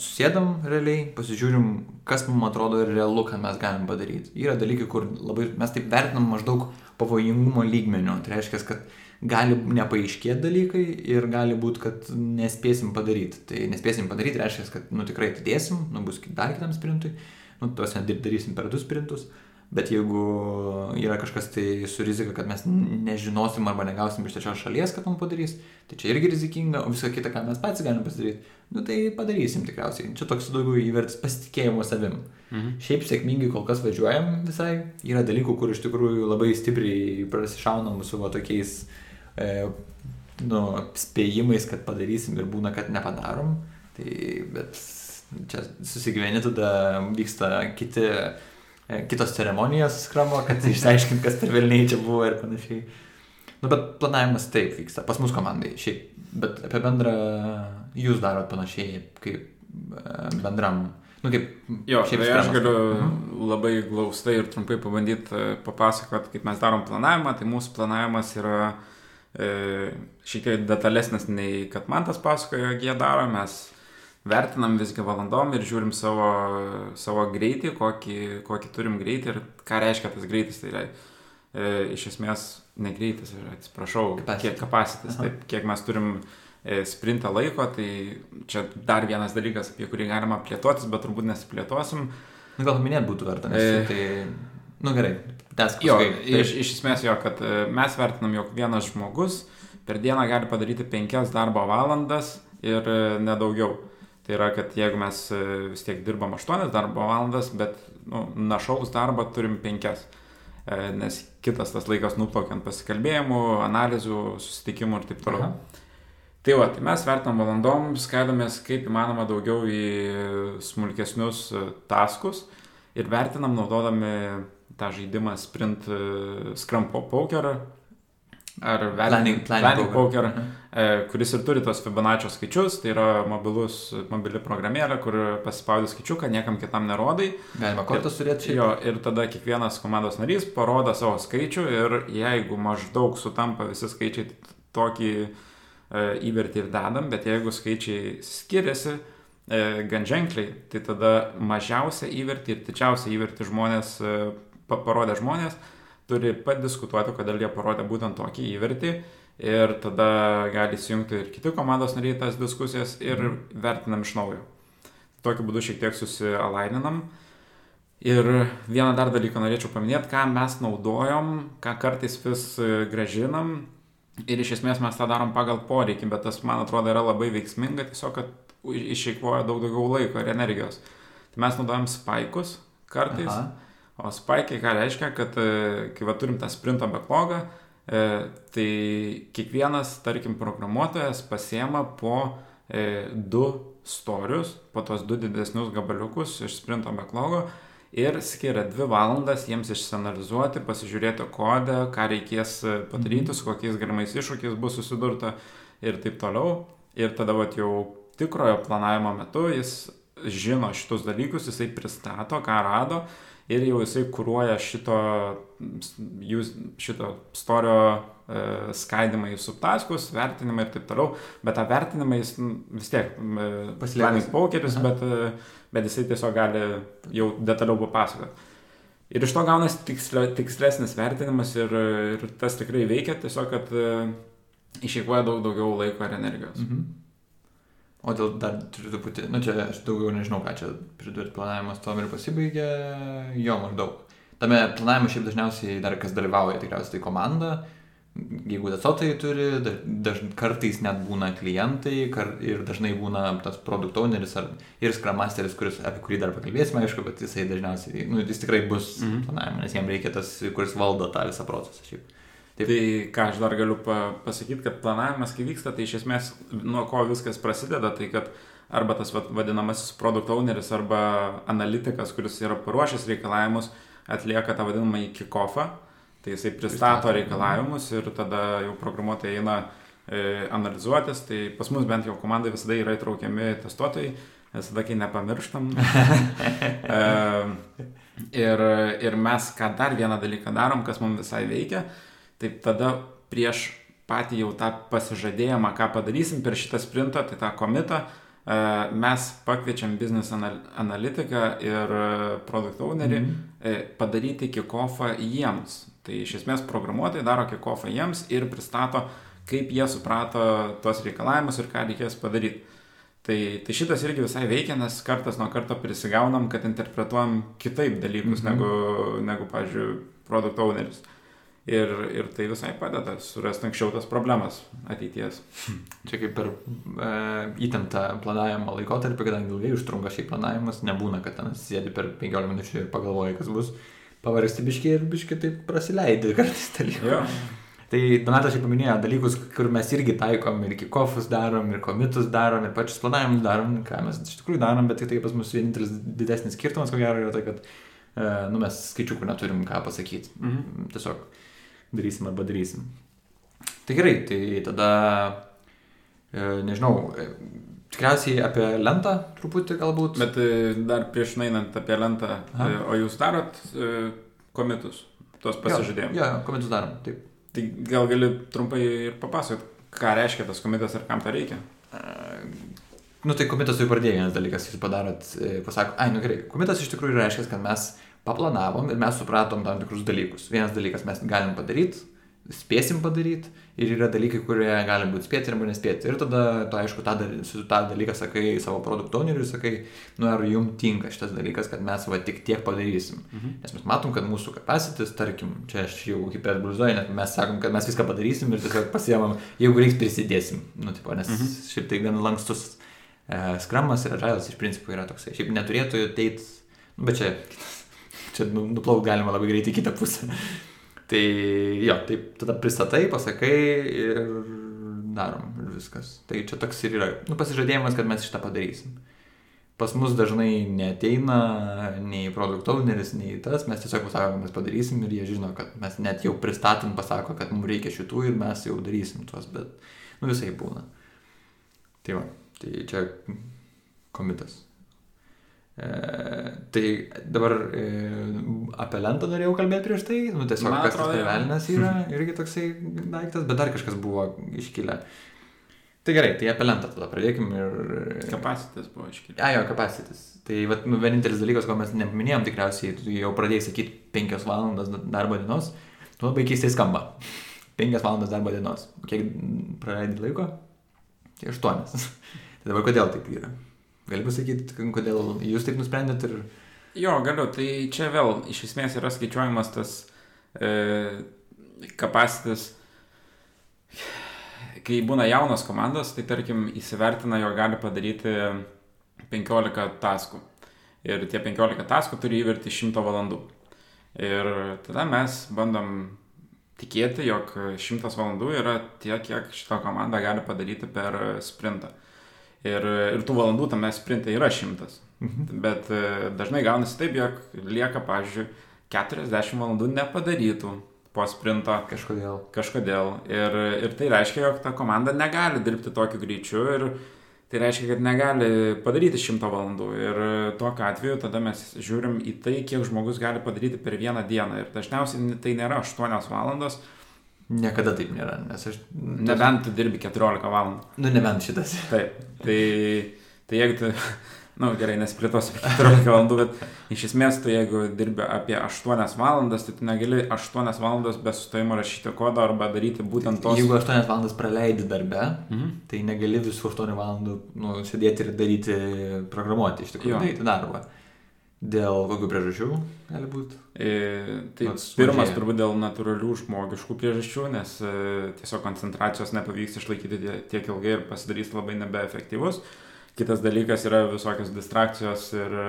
susėdam realiai, pasižiūrim, kas mums atrodo ir realu, ką mes galim padaryti. Yra dalykai, kur labai mes taip vertinam maždaug pavojingumo lygmenių. Tai reiškia, kad gali nepaaiškėti dalykai ir gali būti, kad nespėsim padaryti. Tai nespėsim padaryti reiškia, kad nu, tikrai atidėsim, nu, bus dar kitam sprintui, nu, tuos darysim per du sprintus. Bet jeigu yra kažkas tai su rizika, kad mes nežinosim arba negausim iš trečios šalies, kad mums padarys, tai čia irgi rizikinga, o visą kitą, ką mes patys galim pasidaryti, nu tai padarysim tikriausiai. Čia toks daugiau įvertis pasitikėjimo savim. Mhm. Šiaip sėkmingai kol kas važiuojam visai. Yra dalykų, kur iš tikrųjų labai stipriai prasišaunam su va tokiais e, nu, spėjimais, kad padarysim ir būna, kad nepadarom. Tai bet čia susigyveni, tada vyksta kiti kitos ceremonijos skramo, kad išsiaiškint, kas per velniai čia buvo ir panašiai. Nu, bet planavimas taip vyksta, pas mus komandai, šiaip, bet apie bendrą jūs darot panašiai, kaip e, bendram, nu kaip... Jo, šiaip tai aš galiu mhm. labai glaustai ir trumpai pabandyti e, papasakoti, kaip mes darom planavimą, tai mūsų planavimas yra e, šiek tiek detalesnis nei kad man tas pasakojo, jie daro, mes vertinam visgi valandom ir žiūrim savo, savo greitį, kokį, kokį turim greitį ir ką reiškia tas greitis. Tai yra e, iš esmės negreitis, atsiprašau, capacity. kiek kapacitis, taip, kiek mes turim e, sprintą laiko, tai čia dar vienas dalykas, apie kurį galima plėtotis, bet turbūt nesiplėtosim. Nu, gal minėt būtų verta, nes e, tai, nu gerai, tęsk. Jo, iš, iš esmės jo, kad e, mes vertinam, jog vienas žmogus per dieną gali padaryti penkias darbo valandas ir e, nedaugiau. Tai yra, kad jeigu mes e, vis tiek dirbam 8 darbo valandas, bet nu, našaus darbą turim 5, e, nes kitas tas laikas nuplaukia ant pasikalbėjimų, analizų, susitikimų ir taip toliau. Aha. Tai va, tai mes vertinam valandom, skaidomės kaip įmanoma daugiau į smulkesnius e, taskus ir vertinam naudodami tą žaidimą Sprint Scrum Poker. ar Planning- Planning, planning Poker, e, kuris ir turi tos Fibonaccio skaičius, tai yra mobilus, mobili programėlė, kur pasispaudai skaičiuką, niekam kitam nerodai. Galima kortas turėti šiaip. Jo, ir tada kiekvienas komandos narys parodo savo skaičių ir jeigu maždaug sutampa visi skaičiai, tokį e, įvertį ir dedam, bet jeigu skaičiai skiriasi e, gan ženkliai, tai tada mažiausią įvertį ir didžiausią įvertį žmonės, e, pa- parodę žmonės, turi padiskutuoti, kodėl jie parodė būtent tokį įvertį. Ir tada gali įsijungti ir kiti komandos nariai tas diskusijas ir vertinam iš naujo. Tokiu būdu šiek tiek susialaininam. Ir vieną dar dalyką norėčiau paminėti, ką mes naudojom, ką kartais vis e, gražinam. Ir iš esmės mes tą darom pagal poreikį, bet tas, man atrodo, yra labai veiksminga, tiesiog, kad išeikvoja daug daugiau laiko ir energijos. Tai mes naudojam spaikus kartais. Aha. O spaikai ką reiškia, kad e, kai va turim tą sprinto backlogą, tai kiekvienas, tarkim, programuotojas pasiema po e, du storius, po tos du didesnius gabaliukus iš sprinto backlogo ir skiria dvi valandas jiems išsianalizuoti, pasižiūrėti kodą, ką reikės e, padaryti, su kokiais galimais iššūkiais bus susidurta ir taip toliau. Ir tada vat, jau tikrojo planavimo metu jis žino šitus dalykus, jisai pristato, ką rado ir jau jisai kūruoja šito, šito storio e, skaidimą į subtaskus, vertinimą ir taip toliau, bet tą vertinimą jis vis tiek e, pokeris, Aha. bet, e, bet jisai tiesiog gali jau detaliau papasakoti. Ir iš to gaunasi tikslė, tikslesnis vertinimas ir, ir tas tikrai veikia, tiesiog kad e, išeikvoja daug daugiau laiko ir energijos. Mhm. O dėl dar turiu truputį, nu čia aš daugiau nežinau, ką čia pridurti, planavimas tom ir pasibaigė, jo maždaug. Tame planavime šiaip dažniausiai dar kas dalyvauja, tikriausiai tai komanda, jeigu desotai turi, daž, kartais net būna klientai kar, ir dažnai būna tas produkt owneris ar, ir scrum masteris, kuris, apie kurį dar pakalbėsime, aišku, bet jisai dažniausiai, nu, jis tikrai bus Mhm. mhm. planavime, nes jam reikia tas, kuris valdo tą visą procesą šiaip. Taip. Tai ką aš dar galiu pa pasakyti, kad planavimas, kai vyksta, tai iš esmės nuo ko viskas prasideda, tai kad arba tas vadinamasis produkt owneris, arba analitikas, kuris yra paruošęs reikalavimus, atlieka tą vadinamą į kick-offą. Tai jisai pristato Pristato. reikalavimus ir tada jau programuotojai eina e, analizuotis. Tai pas mus bent jau komandai visada yra įtraukiami testuotojai, visada kai nepamirštam. e, ir, ir mes ką dar vieną dalyką darom, kas mums visai veikia, tai tada prieš patį jau tą pasižadėjimą, ką padarysim per šitą sprintą, tai tą komitą, e, mes pakviečiam anal analitiką ir e, product ownerį Mhm. e, padaryti kick-offą jiems. Tai iš esmės programuotojai daro kick-offą jiems ir pristato, kaip jie suprato tuos reikalavimus ir ką reikės padaryti. Tai, tai šitas irgi visai veikia, nes kartas nuo karto prisigaunam, kad interpretuojam kitaip dalykus, Mhm. mhm. negu, negu pavyzdžiui, product owneris. Ir, ir tai visai padeda surasti anksčiau tas problemas ateities. Čia kaip per e, įtemptą planavimo laikotarpį, kadangi ilgai užtrunka šiai planavimas, nebūna, kad ten sėdi per 15 minučių ir pagalvoji, kas bus, pavargsti biškiai ir biškiai taip prasileidi kartais dalykų. Jo. Tai Donatas šiaip paminėjo dalykus, kur mes irgi taikom ir kikofus darom, ir komitus darom, ir pačius planavimus darom, ką mes iš tikrųjų darom, bet tik tai pas mus vienintelis didesnis skirtumas, ko gero, yra tai, kad e, nu, mes skaičiukų neturim ką pasakyti. Mhm. Tiesiog darysim arba darysim. Tai gerai, tai tada, e, nežinau, e, tikriausiai apie lentą truputį galbūt. Bet e, dar prieš einant apie lentą, Aha. o jūs darot komitus, tuos pasižadėjimus? Jo, jo, komitus darom, taip. Tai gal gali trumpai ir papasakot, ką reiškia tas komitas ir kam to reikia? Nu tai komitas jau pradėjo vienas dalykas, jūs padarot, pasako, ai, nu gerai, komitas iš tikrųjų reiškia, kad mes paplanavom ir mes supratom tam tikrus dalykus. Vienas dalykas mes galim padaryti, spėsim padaryti ir yra dalykai, kurie gali būti spėti arba nespėti. Ir tada, tu aišku, tą, tą dalyką sakai savo produktoneriui, sakai, nu ar jums tinka šitas dalykas, kad mes va tik tiek padarysim. Mhm. Nes mes matom, kad mūsų capacities, tarkim, čia aš jau hiperbolizuoju, nes mes sakom, kad mes viską padarysim ir tiesiog pasiemam, jeigu reiks prisidėsim. Nu, tipo, nes Mhm. šiaip tai gan lankstus e, skramas ir agilas iš principo yra toksai. Šiaip neturėtų ateit, nu, bet čia, čia nu, nuplauk galima labai greitai į kitą pusę. tai jo, taip tada pristatai, pasakai ir darom ir viskas. Tai čia toks ir yra, nu, pasižadėjimas, kad mes šitą padarysim. pas mus dažnai neteina nei product owneris, nei tas, mes tiesiog pasakom, mes padarysim ir jie žino, kad mes net jau pristatant pasako, kad mums reikia šitų ir mes jau darysim tuos, bet nu visai būna. Tai va, tai čia komitas. E, tai dabar e, apie lentą norėjau kalbėti prieš tai, nu tiesiog Man kas tas atrodo, jo. velnas yra, irgi toksai daiktas, bet dar kažkas buvo iškilę. Tai gerai, tai apie lentą tada pradėkim ir... Kapacitas buvo iškilęs. A, jo, capacities. Tai vat, nu, vienintelis dalykas, ko mes nepaminėjom, tikriausiai jau pradėjai sakyti 5 valandas darbo dienos, tu labai keistai skamba. 5 valandas darbo dienos. Kiek praleidai laiko? Tai 8. tai dabar kodėl taip yra? Gali pasakyti, kodėl jūs taip nusprendėt ir... Jo, galiu. Tai čia vėl iš esmės yra skaičiuojamas tas e, kapacitas. Kai būna jaunos komandos, tai tarkim įsivertina, jo gali padaryti 15 taskų. Ir tie 15 taskų turi įverti 100 valandų. Ir tada mes bandom tikėti, jog 100 valandų yra tiek, kiek šita komanda gali padaryti per sprintą. Ir, ir tų valandų tame sprinte yra 100. Bet e, dažnai gaunasi taip, jog lieka, pavyzdžiui, 40 valandų nepadarytų po sprinto Kažkodėl. kažkodėl. Ir, ir tai reiškia, jog ta komanda negali dirbti tokiu greičiu ir tai reiškia, kad negali padaryti 100 valandų. Ir tokiu atveju tada mes žiūrim į tai, kiek žmogus gali padaryti per vieną dieną. Ir dažniausiai tai nėra 8 valandos, Niekada taip nėra, nes aš... nebent tu dirbi 14 valandų. Nu, nebent šitas. Taip, tai, tai jeigu tu, na nu, gerai, nesiplėtosiu apie 14 valandų, bet iš esmės tu jeigu dirbi apie 8 valandas, tai tu negali 8 valandas be sustojimo rašyti kodą arba daryti būtent tos... Jeigu 8 valandas praleidi darbe, Mhm. tai negali visų 8 valandų nu, sėdėti ir daryti, programuoti, iš tikrųjų, daryti darbą. Dėl kokių priežasčių gali būti? E, tai Nors pirmas mažėja. turbūt dėl natūralių žmogiškų priežasčių, nes e, tiesiog koncentracijos nepavyks išlaikyti tie- tiek ilgai ir pasidarys labai nebeefektyvus. Kitas dalykas yra visokios distrakcijos ir e,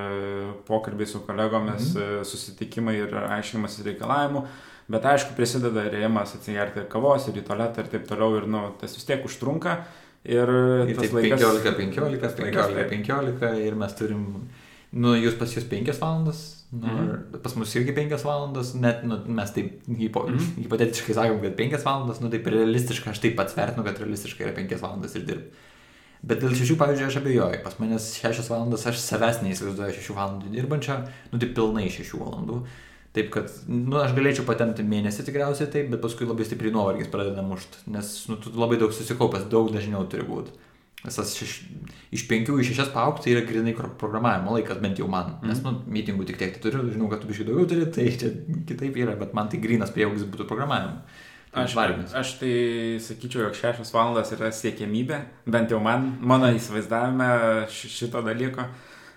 pokalbiai su kolegomis, Mhm. mhm. susitikimai ir aiškinimas reikalavimų. Bet aišku, prisideda ir ėjimas atsigerti kavos ir į tualetą ir taip toliau. Ir nu, tas vis tiek užtrunka. Ir, Ir tas taip 15, 15, tas 15, laikas, taip. 15 ir mes turim, nu, jūs pas jūs 5 valandas, nu, Mhm. pas mus irgi 5 valandas, net, nu, mes taip hipo, Mhm. hipotetiškai sakom, kad 5 valandas, nu, taip realistiškai, aš taip pats vertinu, kad realistiškai yra 5 valandas ir dirbti. Bet dėl šešių, pavyzdžiui, aš abejoju. Pas manęs šešias valandas, aš savęs neįsivaizduoju šešių valandų dirbančio, nu tai pilnai šešių valandų. Taip kad, nu, aš galėčiau patempti mėnesį tikriausiai taip, bet paskui labai stipriai nuovargis pradeda mušti, nes, nu, tu labai daug susikaupęs, daug dažniau turi būti. Visas šeš, iš penkių į šešias paaukti tai yra grinai programavimo laikas, bent jau man. Nes, Mhm. nu, mitingų tik tiek tai turiu, žinau, kad tu biškai daugiau turi, tai čia kitaip yra, bet man tai grinas prieaugis būtų programavimo. Tai Aš, varginas. aš tai sakyčiau, jog šešios valandas yra siekiamybė, bent jau man, mano įsivaizdavime ši- šito dalyko.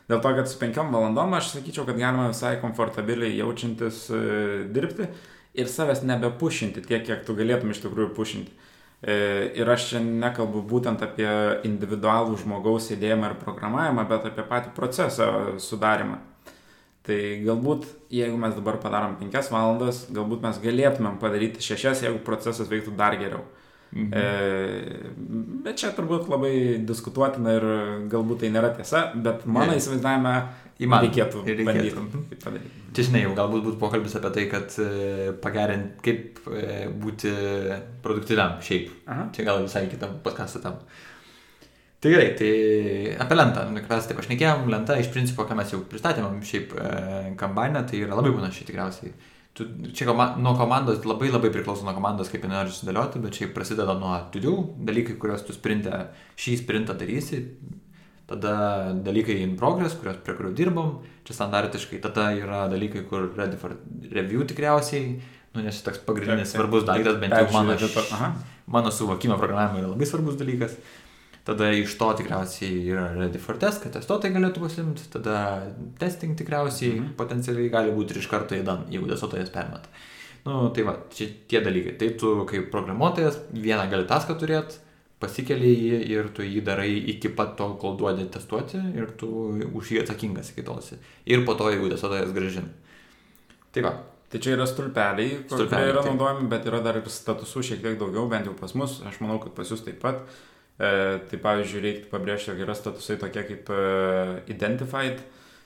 Dėl to, kad su penkiom valandom aš sakyčiau, kad galima visai komfortabiliai jaučiantis e, dirbti ir savęs nebepušinti tiek, kiek tu galėtum iš tikrųjų pušinti. E, ir aš čia nekalbu būtent apie individualų žmogaus sėdėjimą ir programavimą, bet apie patį procesą sudarimą. Tai galbūt, jeigu mes dabar padarom 5 valandas, galbūt mes galėtumėm padaryti 6, jeigu procesas veiktų dar geriau. Mhm. E, bet čia turbūt labai diskutuotina ir galbūt tai nėra tiesa, bet mano įsivaizdavime Įmanoma. reikėtų, Ir bandyti reikėtų. Mhm. tai. Čia žinai, jau galbūt būtų pokalbis apie tai, kad e, pagerint, kaip e, būti produktyviam šiaip. Aha. Čia gal visai kitam podkastą tam. Tai gerai, tai apie lentą, nu, mes taip pašnekėjom, lenta iš principo, ką mes jau pristatėm šiaip kambainę, tai yra labai panaši tikriausiai. Tu, čia koma, nuo komandos labai labai priklauso nuo komandos, kaip jie nori sudėlioti, bet šiaip prasideda nuo tudių, dalykai, kuriuos tu sprintę, šį sprintą darysi, tada dalykai in progress, kurios, prie kurių dirbam, čia standartiškai, tada yra dalykai, kur ready for review tikriausiai, nu, nes toks pagrindinis Taip, taip. svarbus daiktas, bent jau mano, mano suvokimo programavimo yra labai svarbus dalykas. Tada iš to tikriausiai yra ready for test, kad testuotojai galėtų pasimti, tada testing tikriausiai Mhm. potencialiai gali būti ir iš karto įdam, jeigu testuotojas permeta. Nu, tai va, čia tie dalykai. Tai tu kaip programuotojas vieną gali taską turėti, pasikeli jį ir tu jį darai iki pat to, kol duodi testuoti ir tu už jį atsakingas iki tolsi. Ir po to, jeigu testuotojas gražina. Tai va, Tai čia yra stulpeliai, Stulpeliai, kurie yra taip. naudojami, bet yra dar ir statusų šiek tiek daugiau, bent jau pas mus, aš manau, kad pas jūs taip pat. Tai pavyzdžiui, reiktų pabrėžti, jog yra statusai tokie kaip e, identified.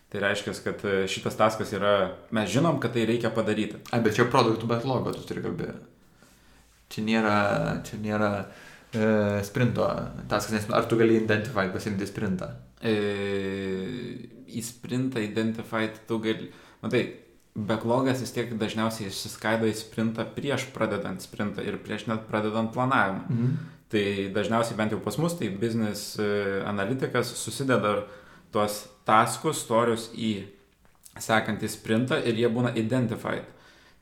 Tai reiškia, kad e, šitas taskas yra, mes žinom, kad tai reikia padaryti. A, bet čia produktų backlogo tu turi kalbėti. Čia nėra, čia nėra e, sprinto taskas, nes ar tu gali identified pasimti sprintą? E, į sprintą identified tu gali, matai, backlogas vis tiek dažniausiai išsiskaido į sprintą prieš pradedant sprintą ir prieš net pradedant planavimą. Mhm. Tai dažniausiai bent jau pas mus, tai business e, analitikas susideda tuos taskus, storius į sekantį sprintą ir jie būna identified.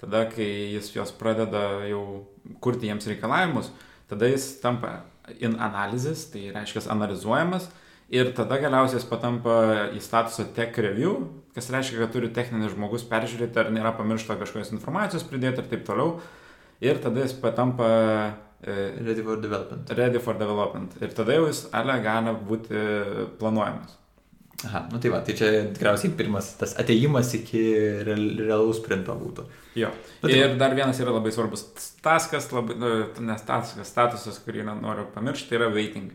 Tada, kai jis juos pradeda jau kurti jiems reikalavimus, tada jis tampa in analysis, tai reiškia analizuojamas ir tada galiausiai jis patampa į statuso tech review, kas reiškia, kad turi techninis žmogus peržiūrėti, ar nėra pamiršta kažkokios informacijos pridėti ir taip toliau. Ir tada jis patampa Ready for development. Ready for development. Ir tada jau jis ale gali būti planuojamas. Aha, nu tai va, tai čia tikriausiai pirmas tas ateimas iki real, realaus sprinto būtų. Jo. Nu, tai ir va. dar vienas yra labai svarbus taskas, labai, nu, nes taskas, statusas, kurį noriu pamiršti, tai yra waiting.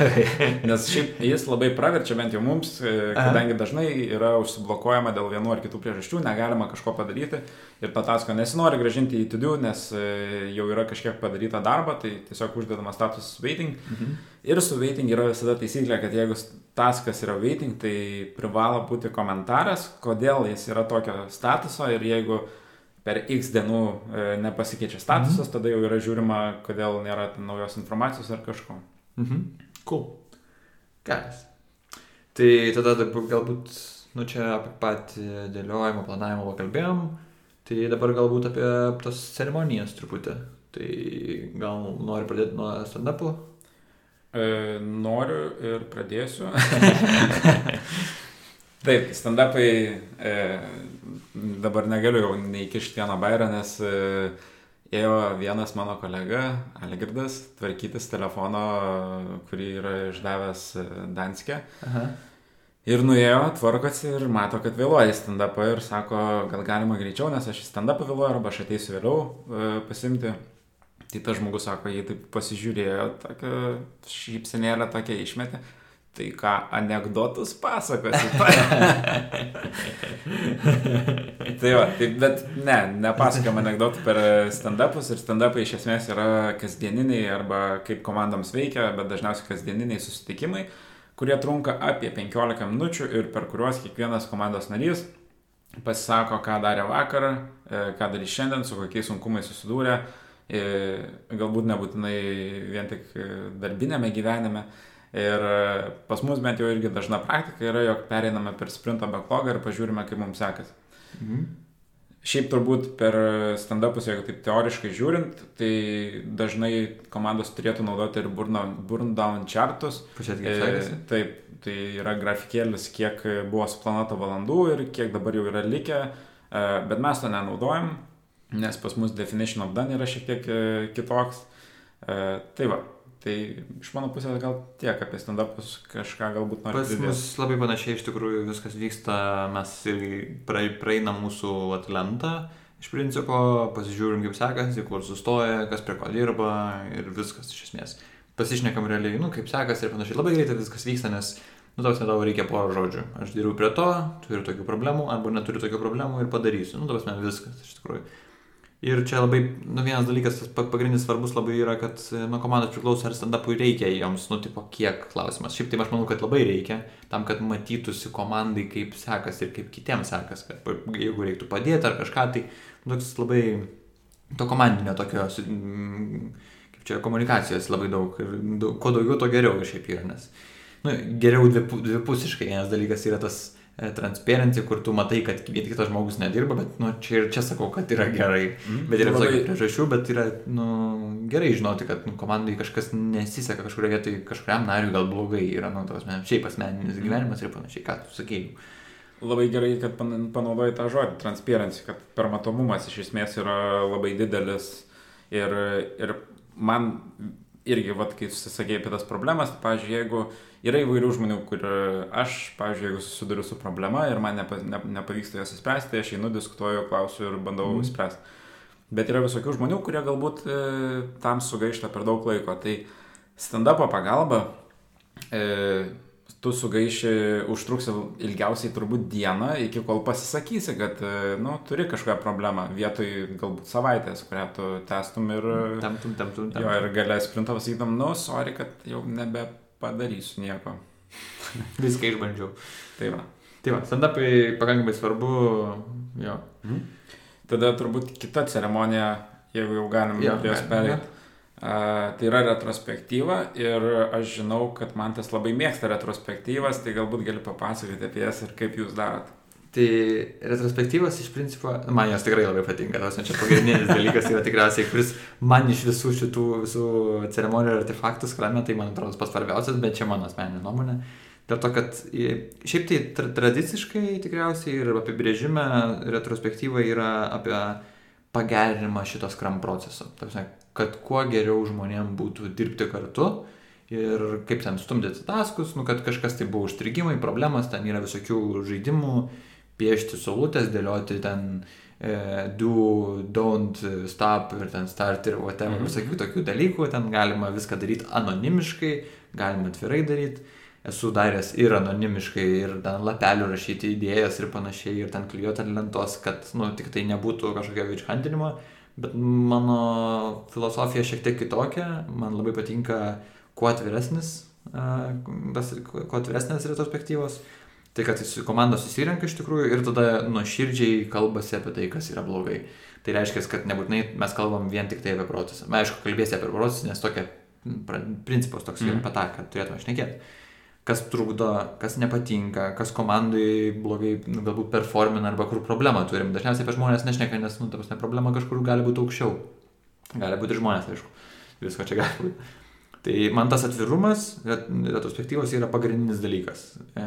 nes šiaip jis labai praverčia bent jau mums, e, kadangi Aha. dažnai yra užsiblokuojama dėl vienų ar kitų priežasčių, negalima kažko padaryti ir to tasko nesinori gražinti į to-do, nes e, jau yra kažkiek padaryta darba, tai tiesiog uždedamas statusas waiting. Mhm. Ir su waiting yra visada taisyklė, kad jeigu taskas yra waiting, tai privalo būti komentaras, kodėl jis yra tokio statuso ir jeigu per x dienų e, nepasikeičia statusas, mhm. tada jau yra žiūrima, kodėl nėra naujos informacijos ar kažko. Mhm. Cool. Geras. Tai tada galbūt, nu čia apie patį dėliojimą, planavimą pakalbėjom, tai dabar galbūt apie tas ceremonijas truputį. Tai gal nori pradėti nuo stand-upų? E, noriu ir pradėsiu. Taip, stand-upai e, dabar negaliu jau neįkišti vieno bairą, nes e, ėjo vienas mano kolega, Algirdas, tvarkytis telefono, kurį yra išdavęs e, Danske. Aha. Ir nuėjo, tvarkosi ir mato, kad vėluoja stand-upą ir sako, gal galima greičiau, nes aš į stand-upą vėluoju arba aš ateisiu vėliau e, pasimti. Tai tas žmogus sako, jį taip pasižiūrėjo, tokia šypsenėlė tokia išmetė. Tai ką anegdotus pasakosi? tai va, tai, bet ne, nepasakojam anegdotų per stand-upus ir stand-upai iš esmės yra kasdieniniai arba kaip komandoms veikia, bet dažniausiai kasdieniniai susitikimai, kurie trunka apie 15 minučių ir per kuriuos kiekvienas komandos narys pasisako, ką darė vakar, e, ką darys šiandien, su kokiais sunkumais susidūrė galbūt nebūtinai vien tik darbinėme gyvenime. Ir pas mus bent jau irgi dažna praktika yra, jog pereiname per sprinto backlogą ir pažiūrime, kaip mums sekasi. Mhm. Šiaip turbūt per stand-upus, jeigu taip teoriškai žiūrint, tai dažnai komandos turėtų naudoti ir burn down chartus. E, taip, tai yra grafikėlis, kiek buvo suplanuota valandų ir kiek dabar jau yra likę, e, bet mes to nenaudojam nes pas mus definition of done yra šiek tiek e, kitoks. E, tai va, tai iš mano pusės gal tiek apie stand-upus kažką galbūt noriu. Pas mus labai panašiai iš tikrųjų viskas vyksta, mes irgi praeinam mūsų atlentą. Iš principo pasižiūrim, kaip sekasi, kur sustoja, kas prie ko dirba ir viskas iš esmės. Pasišnekam realiai, nu, kaip sekasi ir panašiai. Labai greitai viskas vyksta, nes, nu, toks netau reikia porą žodžių. Aš dirbu prie to, turiu tokių problemų, arba neturiu tokių problemų ir padarysiu. Nu, toks man viskas, iš tikrųjų. Ir čia labai, nu vienas dalykas, tas pagrindinis svarbus labai yra, kad nuo komandos priklauso, ar stand-upui reikia joms, nu tipo, kiek klausimas. Šiaip tai aš manau, kad labai reikia, tam, kad matytųsi komandai, kaip sekasi ir kaip kitiems sekasi, kad jeigu reiktų padėti ar kažką, tai nu, toks labai, to komandinio tokio, kaip čia, komunikacijos labai daug ir daug, kuo daugiau, to geriau šiaip yra, nes, nu, geriau dvipusiškai, vienas dalykas yra tas E, transparency, kur tu matai, kad kitas žmogus nedirba, bet nu, čia ir čia sakau, kad yra gerai. Mm, bet yra visokių priežasčių, bet yra nu, gerai žinoti, kad nu, komandai kažkas nesiseka kažkurioje vietoje, kažkuriam nariui gal blogai yra, nu, tos, šiaip asmeninis mm. gyvenimas ir panašiai, ką tu sakėjai. Labai gerai, kad panaudoji tą žodį, transparency, kad per matomumas iš esmės yra labai didelis ir, ir man irgi, vat, kai susisakėjai apie tas problemas, tai, pavyzdžiui, jeigu yra įvairių žmonių, kur aš, pavyzdžiui, jeigu susiduriu su problema ir man nepa, ne, nepavyksta jas įspręsti, tai aš einu, diskutuoju, klausiu ir bandau mm. įspręsti. Bet yra visokių žmonių, kurie galbūt e, tam sugaišta per daug laiko. Tai stand-upo pagalba e, tu sugaiši, užtruksi ilgiausiai turbūt dieną, iki kol pasisakysi, kad, e, nu, turi kažkokią problemą, vietoj galbūt savaitės, kurią tu testum ir... Temptum, temptum, temptum. Jo, ir galės sprinto pasakytum, nu, sorry, kad jau nebepadarysiu nieko. Viską išbandžiau. Tai va. Tai va, stand-upai pakankamai svarbu, jo. Mhm. Tada turbūt kita ceremonija, jeigu jau galim Jo, prie jos perėti. Tai yra retrospektyva ir aš žinau, kad man tas labai mėgsta retrospektyvas, tai galbūt gali papasakoti apie jas ir kaip jūs darot. Tai retrospektyvas iš principo, man jos tikrai labai patinka, tos čia pagrindinis dalykas yra tikriausiai, kuris man iš visų šitų visų ceremonijų ir artefaktų skrame, tai man atrodo pats svarbiausias, bet čia mano asmeninė nuomonė. Dėl to, kad šiaip tai tra tradiciškai tikriausiai ir apibrėžime retrospektyva yra apie pagerinimą šito skram proceso. Prasme, kad kuo geriau žmonėm būtų dirbti kartu ir kaip ten stumdyti taskus, nu, kad kažkas tai buvo užstrigimai, problemas, ten yra visokių žaidimų, piešti saulutės, dėlioti ten e, do, don't, stop ir ten start ir whatever, Mhm. visokių tokių dalykų, ten galima viską daryti anonimiškai, galima atvirai daryti. Esu daręs ir anonimiškai, ir ten lapelių rašyti idėjas ir panašiai, ir ten klijuoti ant lentos, kad, nu, tik tai nebūtų kažkokio virškantinimo, bet mano filosofija šiek tiek kitokia, man labai patinka kuo atviresnis, tas, kuo atviresnės retrospektyvos, tai kad komandos susirenka iš tikrųjų ir tada nuoširdžiai kalbasi apie tai, kas yra blogai. Tai reiškia, kad nebūtinai mes kalbam vien tik tai apie procesą. Na, aišku, kalbėsi apie procesą, nes tokia principas toks yra Mhm. apie tą, kad turėtume šnekėti. Kas trukdo, kas nepatinka, kas komandai blogai, nu, galbūt performina arba kur problemą turim. Dažniausiai apie žmonės nešneka, nes, nu, ta prasme, problema kažkur gali būti aukščiau. Gali būti ir žmonės, aišku. Visko čia gali būti. Tai man tas atvirumas, ret- retrospektyvos yra pagrindinis dalykas. E,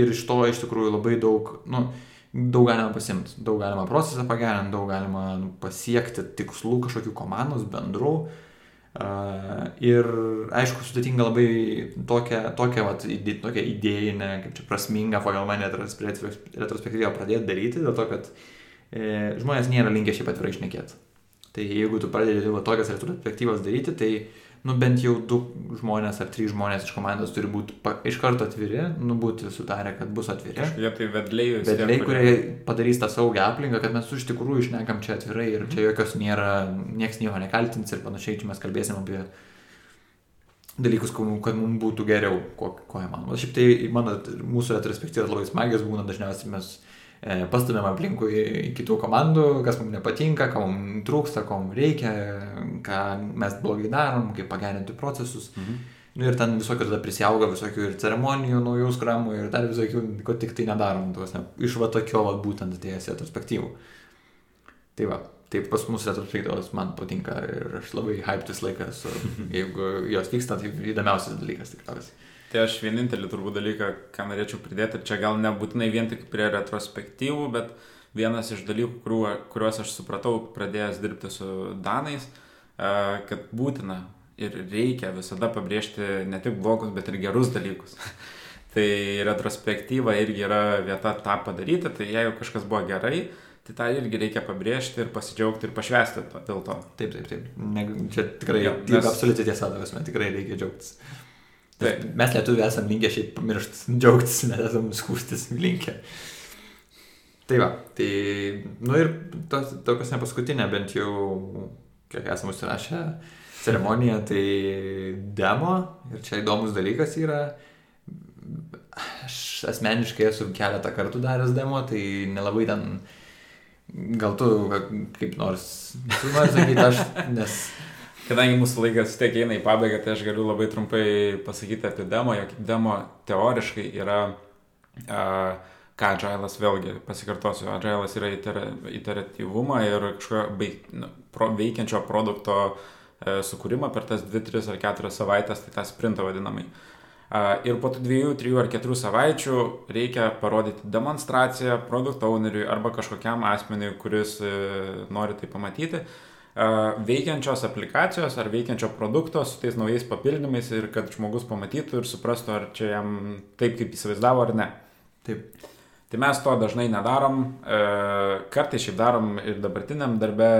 ir iš to iš tikrųjų labai daug, nu, daug galima pasimti, daug galima procesą pagerinti, daug galima nu, pasiekti tikslų kažkokių komandos bendrų. Uh, ir aišku, sudėtinga labai tokią, tokią, vat, tokią idėjinę, kaip čia prasmingą pagal mane retros- retrospektyvą pradėti daryti, dėl to, kad e, žmonės nėra linkę šiaip atvirai išnekėti. Tai jeigu tu pradedi va, tokias retrospektyvas daryti, tai nu, bent jau du žmonės ar trys žmonės iš komandos turi būti pa, iš karto atviri, nu, būti sutarę, kad bus atviri. Kažkokie tai vedliai Vedliai, kurie padarys tą saugią aplinką, kad mes iš tikrųjų išnekam čia atvirai ir čia jokios nėra, nieks nieko nekaltins ir panašiai, čia mes kalbėsim apie dalykus, kad mum- kad mums būtų geriau, ko, ko įmanoma. Šiaip tai mano, mūsų retrospektyvos labai smagios būna, dažniausiai mes pastumėm aplinkui kitų komandų, kas mums nepatinka, ko mums trūksta, ko mums reikia, ką mes blogai darom, kaip pagerinti procesus. Mhm. Nu, ir ten visokių tada prisiauga visokių ir ceremonijų, naujų skramų ir dar visokių, ko tik tai nedarom, tuos, ne, iš va tokio va, būtent atėjęs retrospektyvų. Tai va, tai pas mus retrospektyvos man patinka ir aš labai hyped visą laiką esu, jeigu jos vyksta, tai įdomiausias dalykas tikriausiai. Tai aš vienintelį turbūt dalyką, ką norėčiau pridėti, ir čia gal nebūtinai vien tik prie retrospektyvų, bet vienas iš dalykų, kuriuo, kuriuos aš supratau pradėjęs dirbti su Danais, e, kad būtina ir reikia visada pabrėžti ne tik blogus, bet ir gerus dalykus. tai retrospektyva irgi yra vieta tą padaryti, tai jeigu kažkas buvo gerai, tai tą irgi reikia pabrėžti ir pasidžiaugti ir pašvesti to, dėl to. Taip, taip, taip. Ne, čia tikrai, Jo, nes... absoliučiai tiesa, ta prasme, tikrai reikia džiaugtis. Taip. Mes lietuviai esame linkę šiaip pamiršti, džiaugtis, mes esame skūstis linkę. Tai va, tai, nu ir tos, tokios ne paskutinė, bent jau, kiek esame užsirašę ceremoniją, tai demo, ir čia įdomus dalykas yra, aš asmeniškai esu keletą kartų daręs demo, tai nelabai ten, gal tu kaip nors, tu nori sakyti, aš, nes Kadangi mūsų laikas tiek eina į pabaigą, tai aš galiu labai trumpai pasakyti apie demo, jog demo teoriškai yra, uh, ką Agilas vėlgi pasikartosiu, Agilas yra itera, iteratyvumą ir kažkokio nu, pro, veikiančio produkto uh, sukūrimą per tas 2, 3 ar 4 savaitės, tai tą sprintą vadinamai. Ir po tų dviejų, trijų ar keturių savaičių reikia parodyti demonstraciją produkto owneriui arba kažkokiam asmeniui, kuris uh, nori tai pamatyti, veikiančios aplikacijos ar veikiančio produkto su tais naujais papildymais ir kad žmogus pamatytų ir suprastų, ar čia jam taip, kaip įsivaizdavo ar ne. taip, Tai mes to dažnai nedarom, kartai šiaip darom ir dabartiniam darbe,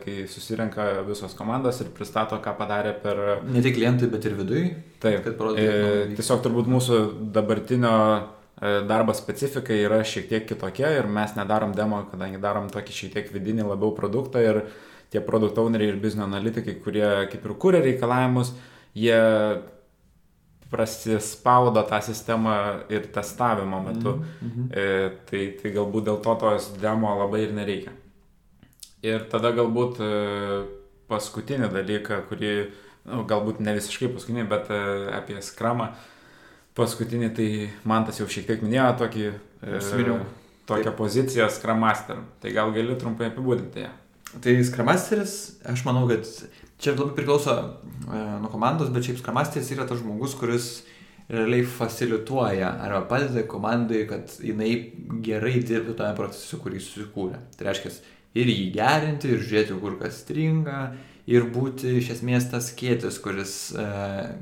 kai susirenka visos komandos ir pristato, ką padarė per... Ne tik klientai, bet ir vidui. Taip, kad parodytų. E, tiesiog turbūt mūsų dabartinio e, darbo specifika yra šiek tiek kitokia ir mes nedarom demo, kadangi darom tokį šiek tiek vidinį labiau produktą ir tie produkt owneriai ir biznio analitikai, kurie kaip ir kūrė reikalavimus, jie prasispaudo tą sistemą ir testavimo metu. Mm -hmm. e, tai, tai galbūt dėl to tos demo labai ir nereikia. Ir tada galbūt e, paskutinį dalyką, kurį, nu, galbūt ne visiškai paskutinį, bet e, apie skramą. Paskutinį tai man tas jau šiek tiek minėjo tokį, e, tokią Taip. poziciją Scrum Master. Tai gal gali trumpai apibūdinti ją. Tai Scrum Masteris, aš manau, kad Čia labai priklauso e, nuo komandos, bet šiaip skramasteris yra tas žmogus, kuris realiai facilituoja arba padeda komandai, kad jinai gerai dirbtų tame procese, kurį susikūrė. Tai reiškia ir jį gerinti, ir žiūrėti, kur kas stringa, ir būti iš esmės tas kėtis, kuris, e,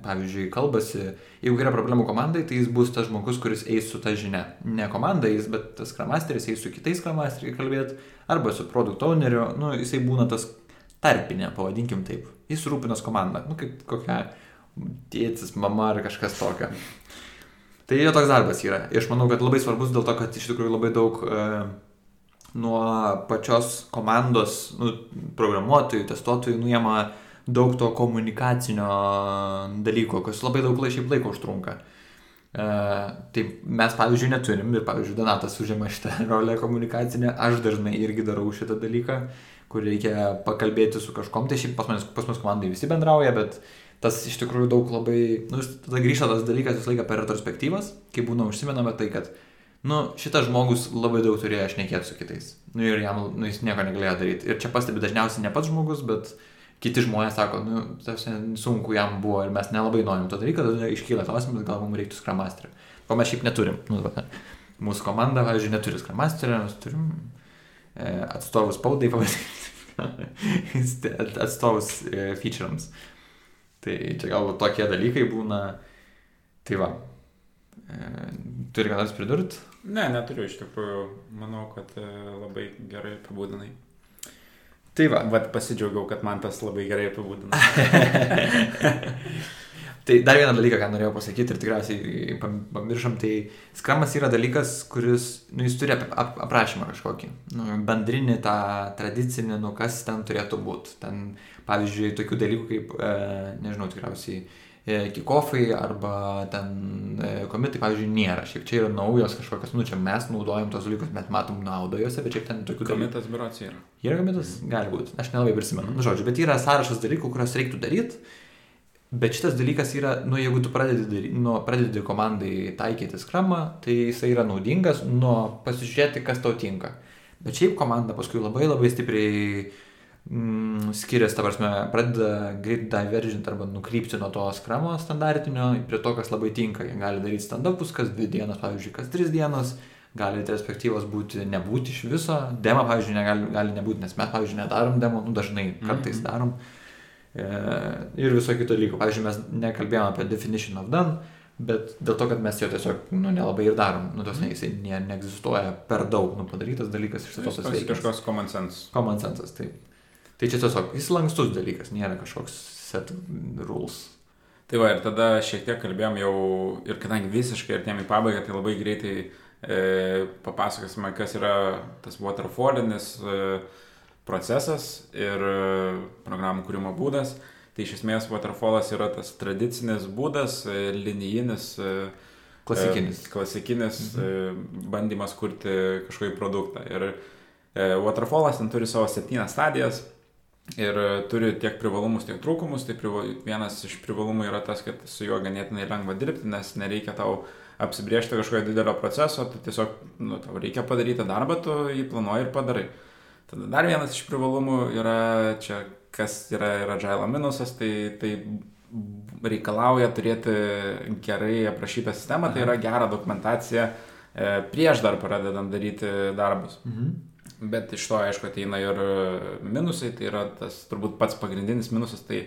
pavyzdžiui, kalbasi, jeigu yra problemų komandai, tai jis bus tas žmogus, kuris eis su ta žinia. Ne komanda eis, bet tas skramasteris eis su kitais skramasteriais kalbėti, arba su produkt owneriu, nu, jisai būna tas tarpinė, pavadinkim taip. Jis rūpinos komandą, nu kaip kokia tėtis, mama ar kažkas tokio. Tai jo toks darbas yra. Ir aš manau, kad labai svarbus dėl to, kad iš tikrųjų labai daug e, nuo pačios komandos, nu, programuotojų, testuotojų nuėma daug to komunikacinio dalyko, kas labai daug šiaip laiko užtrunka. E, tai mes, pavyzdžiui, neturim ir, pavyzdžiui, Donatas užima šitą rolę komunikacinę, aš dažnai irgi darau šitą dalyką. Kur reikia pakalbėti su kažkom, tai šiaip pas mus, pas mus komandai visi bendrauja, bet tas iš tikrųjų daug labai, nu, tada grįžta tas dalykas visą laiką per retrospektyvas, kai būna užsimenama tai, kad, nu, šitas žmogus labai daug turėjo šnekėti su kitais. Nu, ir jam, nu, jis nieko negalėjo daryti. Ir čia pastebi dažniausiai ne pats žmogus, bet kiti žmonės sako, nu, tas sunku jam buvo ir mes nelabai norim to daryti, tada iškyla klausimas, gal mums reiktų skramasterio. Ko mes šiaip neturim. Nu, va, mūsų komanda, pavyzdžiui, neturi skramasterio, mes turim E, atstovus spaudai atstovus e, feature'ams. Tai čia galbūt tokie dalykai būna. Tai va. E, turi ką nors pridurti? Ne, neturiu iš tikrųjų. Manau, kad labai gerai apibūdinai. Tai va. Vat pasidžiaugiau, kad man tas labai gerai apibūdina. Tai dar vieną dalyką, ką norėjau pasakyti ir tikriausiai pamiršom, tai skramas yra dalykas, kuris, nu, jis turi ap, ap, aprašymą kažkokį, nu, bendrinį tą tradicinį, nu, kas ten turėtų būti. Ten, pavyzdžiui, tokių dalykų kaip, e, nežinau, tikriausiai, e, kikofai arba ten e, komitai, pavyzdžiui, nėra. Šiaip čia yra naujos kažkokios, nu, čia mes naudojam tos dalykus, mes matom naudą juose, bet šiaip ten tokių dalykų. Komitas biurocija yra. Yra komitas? Gali būti. Aš nelabai prisimenu. Nu, žodžiu, bet yra sąrašas dalykų, kuriuos reiktų daryti Bet šitas dalykas yra, nu, jeigu tu pradedi, nu, pradedi komandai taikyti skramą, tai jisai yra naudingas, nu, pasižiūrėti, kas tau tinka. Bet šiaip komanda paskui labai labai stipriai mm, skiriasi, ta prasme, pradeda greit divergent arba nukrypti nuo to skramo standartinio prie to, kas labai tinka. Jie gali daryti stand-upus kas dvi dienas, pavyzdžiui, kas tris dienas, gali retrospektyvos būti, nebūti iš viso, demo, pavyzdžiui, negali, gali nebūti, nes mes, pavyzdžiui, nedarom demo, nu, dažnai kartais mm -hmm. darom. E, ir viso kito dalyko. Pavyzdžiui, mes nekalbėjome apie definition of done, bet dėl to, kad mes jo tiesiog nu, nelabai ir darom, nu, tos ne, jisai ne, neegzistuoja per daug nu, padarytas dalykas iš tos veiksmos. Kažkoks common sense. Common sense, taip. Tai čia tiesiog jis lankstus dalykas, nėra kažkoks set rules. Tai va, ir tada šiek tiek kalbėjom jau, ir kadangi visiškai artėjom į pabaigą, tai labai greitai e, papasakosime, kas yra tas waterfallinis. E, procesas ir e, programų kūrimo būdas. Tai iš esmės Waterfallas yra tas tradicinis būdas, e, linijinis, e, klasikinis, klasikinis mhm. bandymas kurti kažkokį produktą. Ir Waterfallas ten turi savo septynias stadijas ir turi tiek privalumus, tiek trūkumus. Tai prival... vienas iš privalumų yra tas, kad su juo ganėtinai lengva dirbti, nes nereikia tau apsibriežti kažkokio didelio proceso, tu tiesiog, nu, tau reikia padaryti darbą, tu jį planuoji ir padarai. Tada dar vienas iš privalumų yra čia, kas yra ir agile minusas, tai, tai reikalauja turėti gerai aprašytą sistemą, tai yra gera dokumentacija e, prieš dar pradedant daryti darbus. Mhm. Bet iš to, aišku, ateina ir minusai, tai yra tas turbūt pats pagrindinis minusas, tai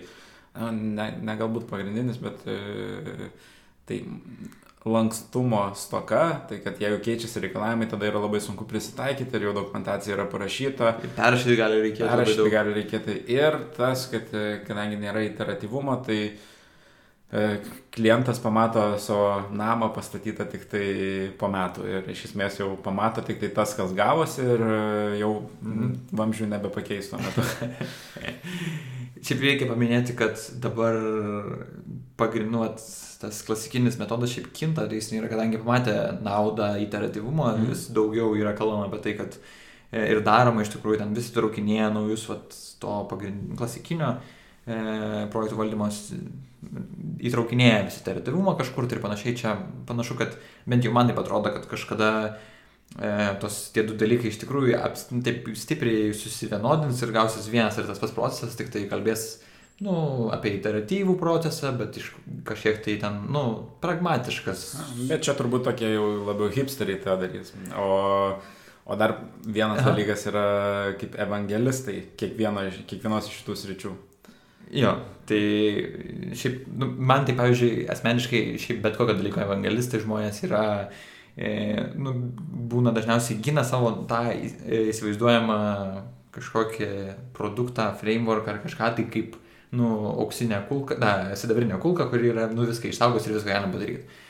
ne, ne galbūt pagrindinis, bet e, Tai lankstumo stoka, tai kad jeigu keičiasi reikalavimai, tada yra labai sunku prisitaikyti ir jau dokumentacija yra parašyta. Perrašyti gali reikėti. Perrašyti gali reikėti. Ir tas, kad kadangi nėra iteratyvumo, tai E, klientas pamato savo namą pastatytą tik tai po metų ir iš esmės jau pamato tik tai tas, kas gavosi ir e, jau mhm. vamzdžių nebepakeis tuo metu. šiaip reikia paminėti, kad dabar pagrinduot tas klasikinis metodas šiaip kinta, tai jis yra, kadangi pamatė naudą iteratyvumo, mm. vis daugiau yra kalbama apie tai, kad e, ir daroma iš tikrųjų ten vis traukinėja naujus vat, to pagrindinio klasikinio e, projektų valdymos įtraukinėja visi teritoriumą kažkur tai ir panašiai. Čia panašu, kad bent jau man taip atrodo, kad kažkada e, tos tie du dalykai iš tikrųjų aps, taip stipriai susivienodins ir gausis vienas ir tas pats procesas, tik tai kalbės nu, apie iteratyvų procesą, bet iš kažkiek tai ten, nu, pragmatiškas. Bet čia turbūt tokie jau labiau hipsteriai tą darys. O, o dar vienas Aha. dalykas yra kaip evangelistai kiekvieno, kiekvienos iš šitų sričių. Jo, tai šiaip, nu, man tai, pavyzdžiui, asmeniškai, šiaip bet kokio dalyko evangelistai žmonės yra, e, nu, būna dažniausiai gina savo tą įsivaizduojamą kažkokį produktą, framework ar kažką tai kaip, nu, auksinė kulka, na, sidabrinė kulka, kuri yra, nu, viską išsaugos ir viską galima padaryti.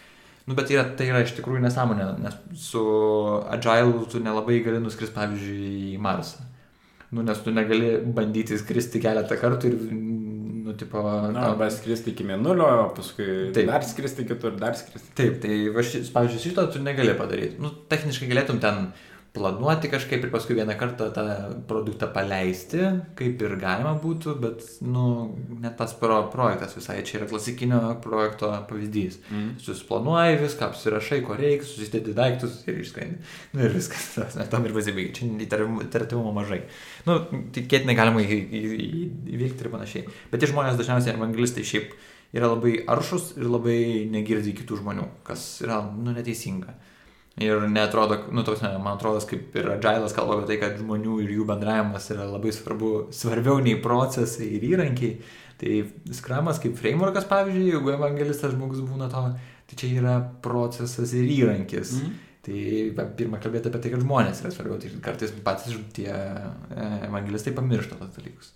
Nu, bet yra, tai yra iš tikrųjų nesąmonė, nes su Agile tu nelabai gali nuskris, pavyzdžiui, į Marsą. Nu, nes tu negali bandyti skristi keletą kartų ir tipo... Na, arba skristi iki mėnulio, o paskui taip. dar skristi kitur, dar skristi. Taip, tai, va, šis, pavyzdžiui, šito tu negali padaryti. Nu, techniškai galėtum ten planuoti kažkaip ir paskui vieną kartą tą produktą paleisti, kaip ir galima būtų, bet, nu, net tas pro, projektas visai čia yra klasikinio projekto pavyzdys. Mm. Susiplanuoji viską, apsirašai, ko reikia, susidėti daiktus ir išskrendi. Nu ir viskas, net tam ir pasibaigia. Čia iteratyvumo mažai. Nu, tikėtinai galima įveikti ir panašiai. Bet tie žmonės dažniausiai evangelistai šiaip yra labai aršus ir labai negirdi kitų žmonių, kas yra, nu, neteisinga. Ir netrodo, nu, toks, ne, man atrodo, kaip ir Agilas kalba apie tai, kad žmonių ir jų bendravimas yra labai svarbu, svarbiau nei procesai ir įrankiai. Tai skramas kaip frameworkas, pavyzdžiui, jeigu evangelistas žmogus būna to, tai čia yra procesas ir įrankis. Mm -hmm. Tai pirmą kalbėti apie tai, kad žmonės yra svarbiau, tai kartais patys tie e, evangelistai pamiršta tos dalykus.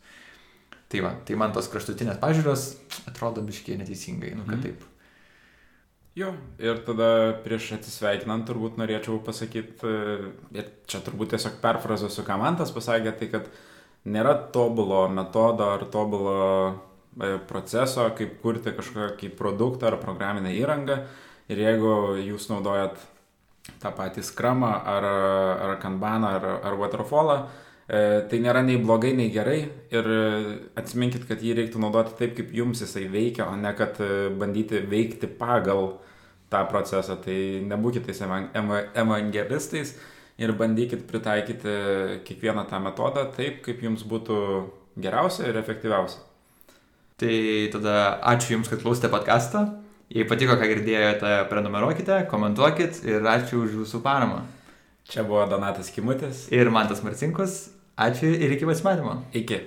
Tai va, tai man tos kraštutinės pažiūros atrodo biškiai neteisingai, nu kad mm. taip. Jo, ir tada prieš atsisveikinant turbūt norėčiau pasakyti, e, ir čia turbūt tiesiog perfrazuosiu, ką man tas pasakė, tai kad nėra tobulo metodo ar tobulo e, proceso, kaip kurti kažkokį produktą ar programinę įrangą. Ir jeigu jūs naudojat tą patį skramą ar, ar kanbaną ar, ar waterfallą, e, tai nėra nei blogai, nei gerai. Ir atsiminkit, kad jį reiktų naudoti taip, kaip jums jisai veikia, o ne kad bandyti veikti pagal tą procesą. Tai nebūkite tais evangelistais ir bandykit pritaikyti kiekvieną tą metodą taip, kaip jums būtų geriausia ir efektyviausia. Tai tada ačiū Jums, kad klausėte podcastą. Jei patiko, ką girdėjote, prenumeruokite, komentuokit ir ačiū už Jūsų paramą. Čia buvo Donatas Kimutis. Ir Mantas Marcinkus. Ačiū ir iki pasimatymo. Iki.